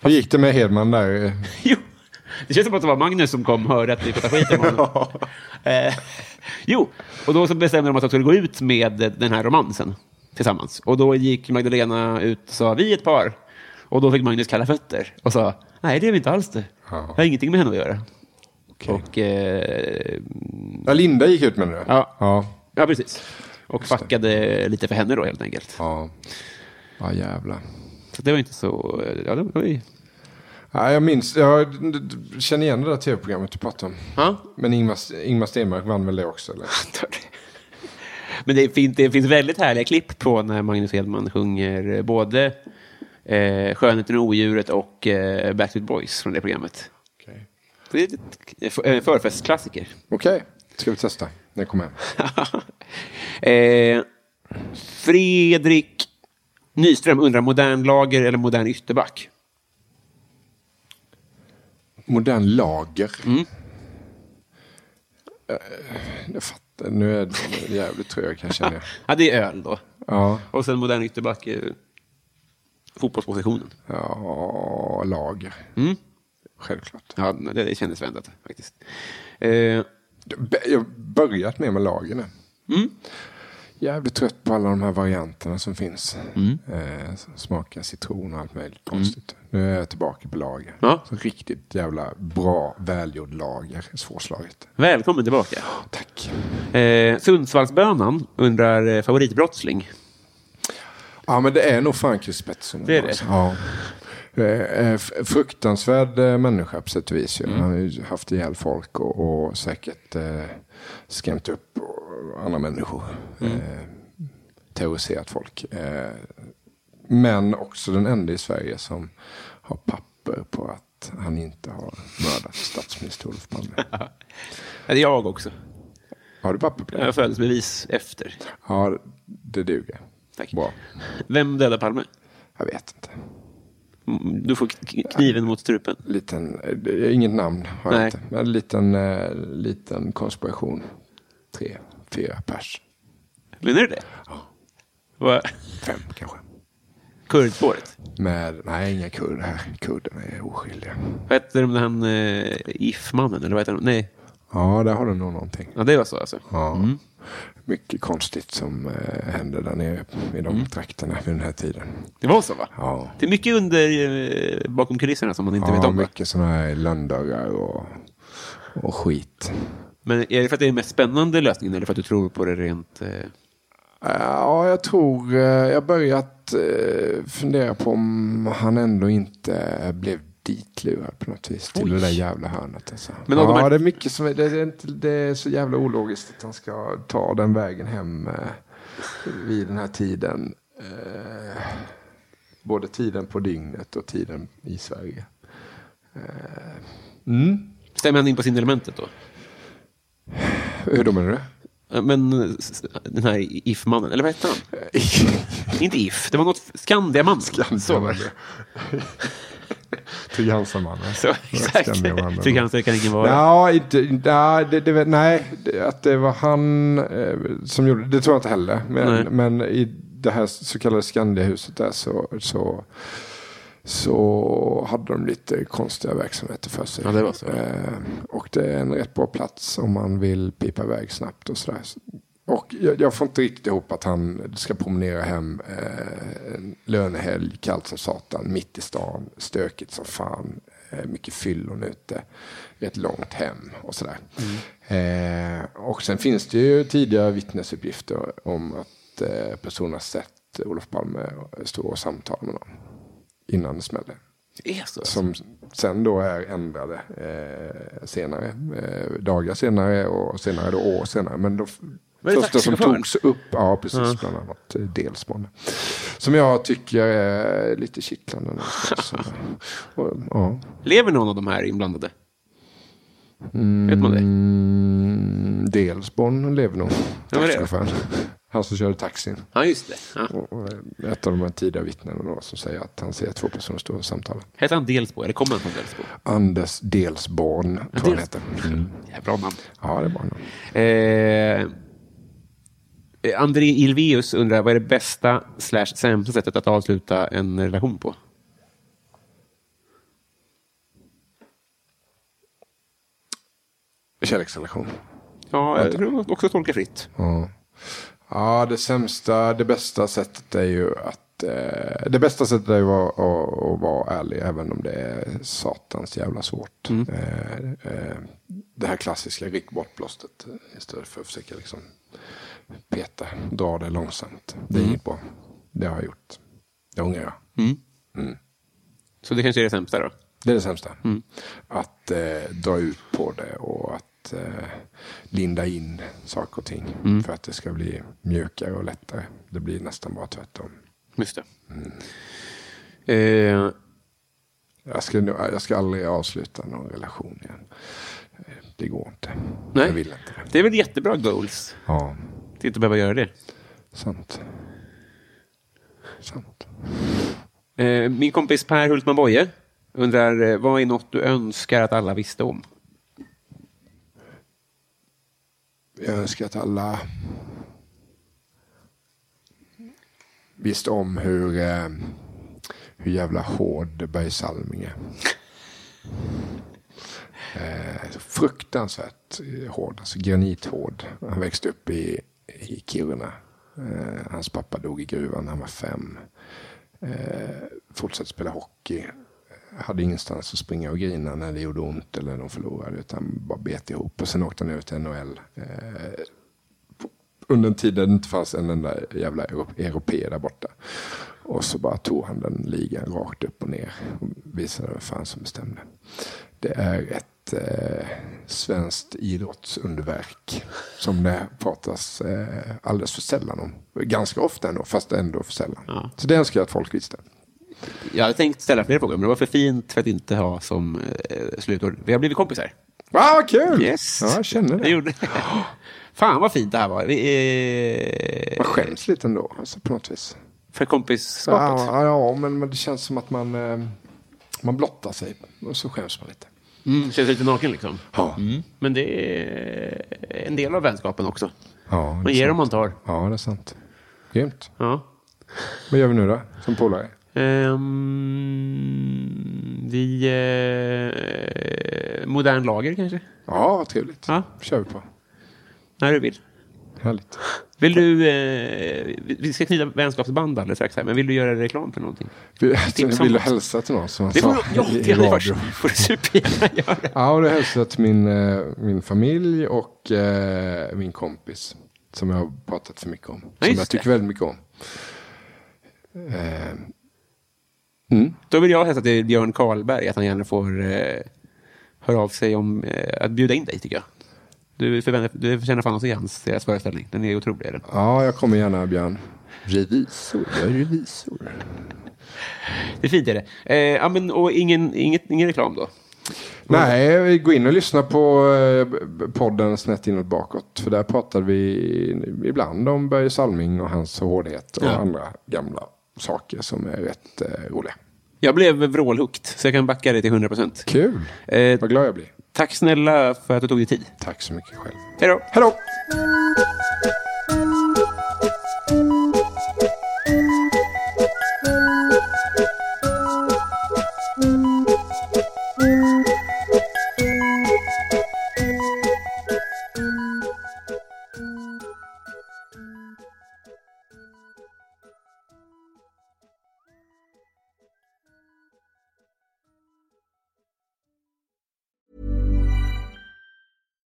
Hur gick det med Hedman där? Jo, det känns som att det var Magnus som kom och hörde att vi pratade skit om honom. eh, jo, och då så bestämde de att de skulle gå ut med den här romansen tillsammans. Och då gick Magdalena ut och sa vi är ett par. Och då fick Magnus kalla fötter och sa nej det är vi inte alls det. Ja. Jag har ingenting med henne att göra. Okej. Och eh, Ja, Linda gick ut med det? Ja. Ja. Ja, precis. Och fuckade lite för henne då helt enkelt. Ja, ja jävlar. Så det var inte så... Ja, det var ju... Ja, jag minns, jag känner igen det där tv-programmet du pratade om. Ja. Men Ingmar, Ingmar Stenmark vann väl det också? Eller? Men det, fin, det finns väldigt härliga klipp på när Magnus Hedman sjunger både eh, Skönheten och odjuret och eh, Backstreet Boys från det programmet. Okej, Det är en förfestklassiker. Okej, ska vi testa när jag kommer hem? eh, Fredrik Nyström undrar modern lager eller modern ytterback? Modern lager. Mm. Eh, Jag fattar, nu är det jävligt trög kan jag känna. Ja, det är öl då. Ja, Och sen modern ytterback är fotbollspositionen. ja lager. Mm. Självklart. Ja, det, det kändes väntat faktiskt. Eh, Jag har börjat med med lager nu. Mm. Jävligt trött på alla de här varianterna som finns. Mm. Eh, som smakar citron och allt möjligt konstigt. Nu är jag tillbaka på lager. Ja. Så riktigt jävla bra, välgjord lager. Svårslaget. välkommen tillbaka. Tack. Eh, Sundsvallsbönan undrar eh, favoritbrottsling. Ja, men det är nog fan Chris Pettersson. Det är det? Ja. Eh, eh, Fruktansvärd eh, människa på sätt och vis. Mm. Han har ju haft ihjäl folk och, och säkert eh, skrämt upp och- andra människor. Mm. Eh, terroriserat folk. Eh, men också den enda i Sverige som har papper på att han inte har mördat statsminister Olof Palme. Det är jag också. Har du papper på det? Jag föddes bevis efter. Ja, det duger. Tack. Bra. Vem dödade Palme? Jag vet inte. Du får kniven mot strupen. liten, eh, inget namn har Nej. jag inte. Men en liten, liten konspiration. Tre, fyra pers. Menar du det? Vad- Fem kanske. Kurdspåret? Med, nej, inga kurder. Kurderna är oskyldiga. Vad hette de han eh, If-mannen? Eller vad heter de? Nej, Ja, där har du nog någonting. ja, det var så alltså. Ja. Mycket konstigt som eh, händer där nere i de trakterna vid den här tiden. Det var så va? Ja. Det är mycket under eh, bakom kulisserna som man inte vet ja, om. Va? mycket sådana här lönndörrar och, och skit. Men är det för att det är den mest spännande lösningen eller för att du tror på det rent... Eh... Ja, jag tror eh, jag har börjat eh, fundera på om han ändå inte blev ditlurad på något vis till Oj. det där jävla hörnet. Alltså. Men ja, de här- det är mycket som det är, inte, det är så jävla ologiskt att han ska ta den vägen hem eh, vid den här tiden. Eh, både tiden på dygnet och tiden i Sverige. Eh, mm. Stämmer han in på sin elementet då? Hur då menar du? Ja, Men den här If-mannen, eller vad hette han? Inte If, det var något Skandiamannen. Var det. Trygg-Hansa-mannen. Exakt. Skandiamannen. Trygg-Hansa kan ingen vara. Ja, inte, nej, det, det, nej, att det var han eh, som gjorde det, det tror jag inte heller. Men, men i det här så kallade Skandiahuset där så, så, så hade de lite konstiga verksamheter för sig. Ja, det var så. Eh, och det är en rätt bra plats om man vill pipa iväg snabbt och sådär. Och jag, jag får inte riktigt ihop att han ska promenera hem eh, en lönehelg, kallt som satan, mitt i stan, stökigt som fan, eh, mycket fyllon ute, rätt långt hem och sådär. Eh, och sen finns det ju tidigare vittnesuppgifter om att eh, personer sett Olof Palme stå och samtala med någon innan det är så? Som sen då är ändrade eh, senare, eh, dagar senare och senare då år senare. Men då, första som togs upp, ja precis, bland annat eh, Delsmål. Som jag tycker är lite kittlande och, ja. Lever någon av de här inblandade? Vet man det? mm, Delsborn lever nog. Det? Han som körde taxin. Ja, just det. Ja. Och, och ett av de här tidiga vittnena då, som säger att han ser två personer stå och samtala. Heter han Delsbo? Eller kommer han från Delsbo? Anders Delsborn, tror jag han heter. Mm. Bra namn. Ja, det är bra. namn. Eh, André Ilveus undrar, vad är det bästa slash sämsta sättet att avsluta en relation på? Kärleksrelation. Ja, jag tror också tolka fritt. Ja. Ja, det sämsta, det bästa sättet är ju att eh, det bästa sättet är ju att, att, att vara ärlig även om det är satans jävla svårt. Eh, eh, det här klassiska ryck bort plåstret istället för att försöka liksom peta, dra det långsamt. Det är inget bra. Det har jag gjort. Det ångrar jag. Så det kanske är det sämsta då? Det är det sämsta. Att eh, dra ut på det och att att eh, linda in saker och ting. För att det ska bli mjukare och lättare. Det blir nästan bara tvärtom. Just det. Eh, Jag ska, jag ska aldrig avsluta någon relation igen. Eh, Det går inte. Nej. Jag vill inte det. det är väl jättebra goals. Ja, Att inte behöva göra det. sant. Sant. Eh, min kompis Per Hultman Boye undrar, eh, vad är något du önskar att alla visste om? Jag önskar att alla visste om hur, eh, hur jävla hård Börje Salming är. Eh, fruktansvärt hård, alltså granithård. Han växte upp i, i Kiruna. Eh, hans pappa dog i gruvan när han var fem. Eh, fortsatte spela hockey. Hade ingenstans att springa och grina när det gjorde ont eller de förlorade. Utan bara bet ihop. Och sen åkte han över till NHL. Eh, under en tid där det inte fanns en enda jävla euro- europé där borta. Och så bara tog han den ligan rakt upp och ner. Och visade vem fan som bestämde. Det är ett eh, svenskt idrottsunderverk. Som det pratas eh, alldeles för sällan om. Ganska ofta ändå, fast ändå för sällan. Ja. Så det önskar jag att folk visste. Jag hade tänkt ställa fler frågor, men det var för fint för att inte ha som eh, slutord. Vi har blivit kompisar. Wow, vad kul! Yes. Ja, jag känner Jag det. gjorde Fan vad fint det här var. Vi, eh, Man skäms lite ändå, alltså, på något vis. för kompisskapet. Ja, ja men, men det känns som att man, eh, man blottar sig. Och så skäms man lite. Mm, känns lite naken liksom. Ja. Mm. Men det är en del av vänskapen också. Ja, Man ger sant. och man tar. Ja, det är sant. Grymt. Ja. Vad gör vi nu då, som polare? Ehm, vi... Eh, modern lager kanske? Ja, trevligt. Ja. kör vi på. När du vill. Härligt. Vill du... Eh, vi- vi ska knyta vänskapsband alldeles strax här, men vill du göra reklam för någonting? Om vill du hälsa till någon som man Det får sa du, ja, i, det får du supergärna göra. Ja, och det hälsar till min, eh, min familj och eh, min kompis. Som jag har pratat för mycket om. Ja, som jag tycker det. väldigt mycket om. Eh, mm. Då vill jag hälsa till Björn Karlberg att han gärna får eh, höra av sig om eh, att bjuda in dig, tycker jag. Du, förväntar, du förtjänar fan att se hans, deras föreställning. Den är otrolig. Den. Ja, jag kommer gärna Björn. Revisor, jag är revisor. Det är fint är det. Eh, ja, men, och ingen, inget, ingen reklam då? Nej, gå in och lyssna på eh, podden Snett inåt bakåt. För där pratar vi ibland om Börje Salming och hans hårdhet och Ja. andra gamla saker som är rätt eh, roliga. Jag blev vrålhooked, så jag kan backa det till 100 procent. Kul! Eh, Vad glad jag blir. tack snälla för att du tog dig tid. Tack så mycket själv. Hej då! Hej då!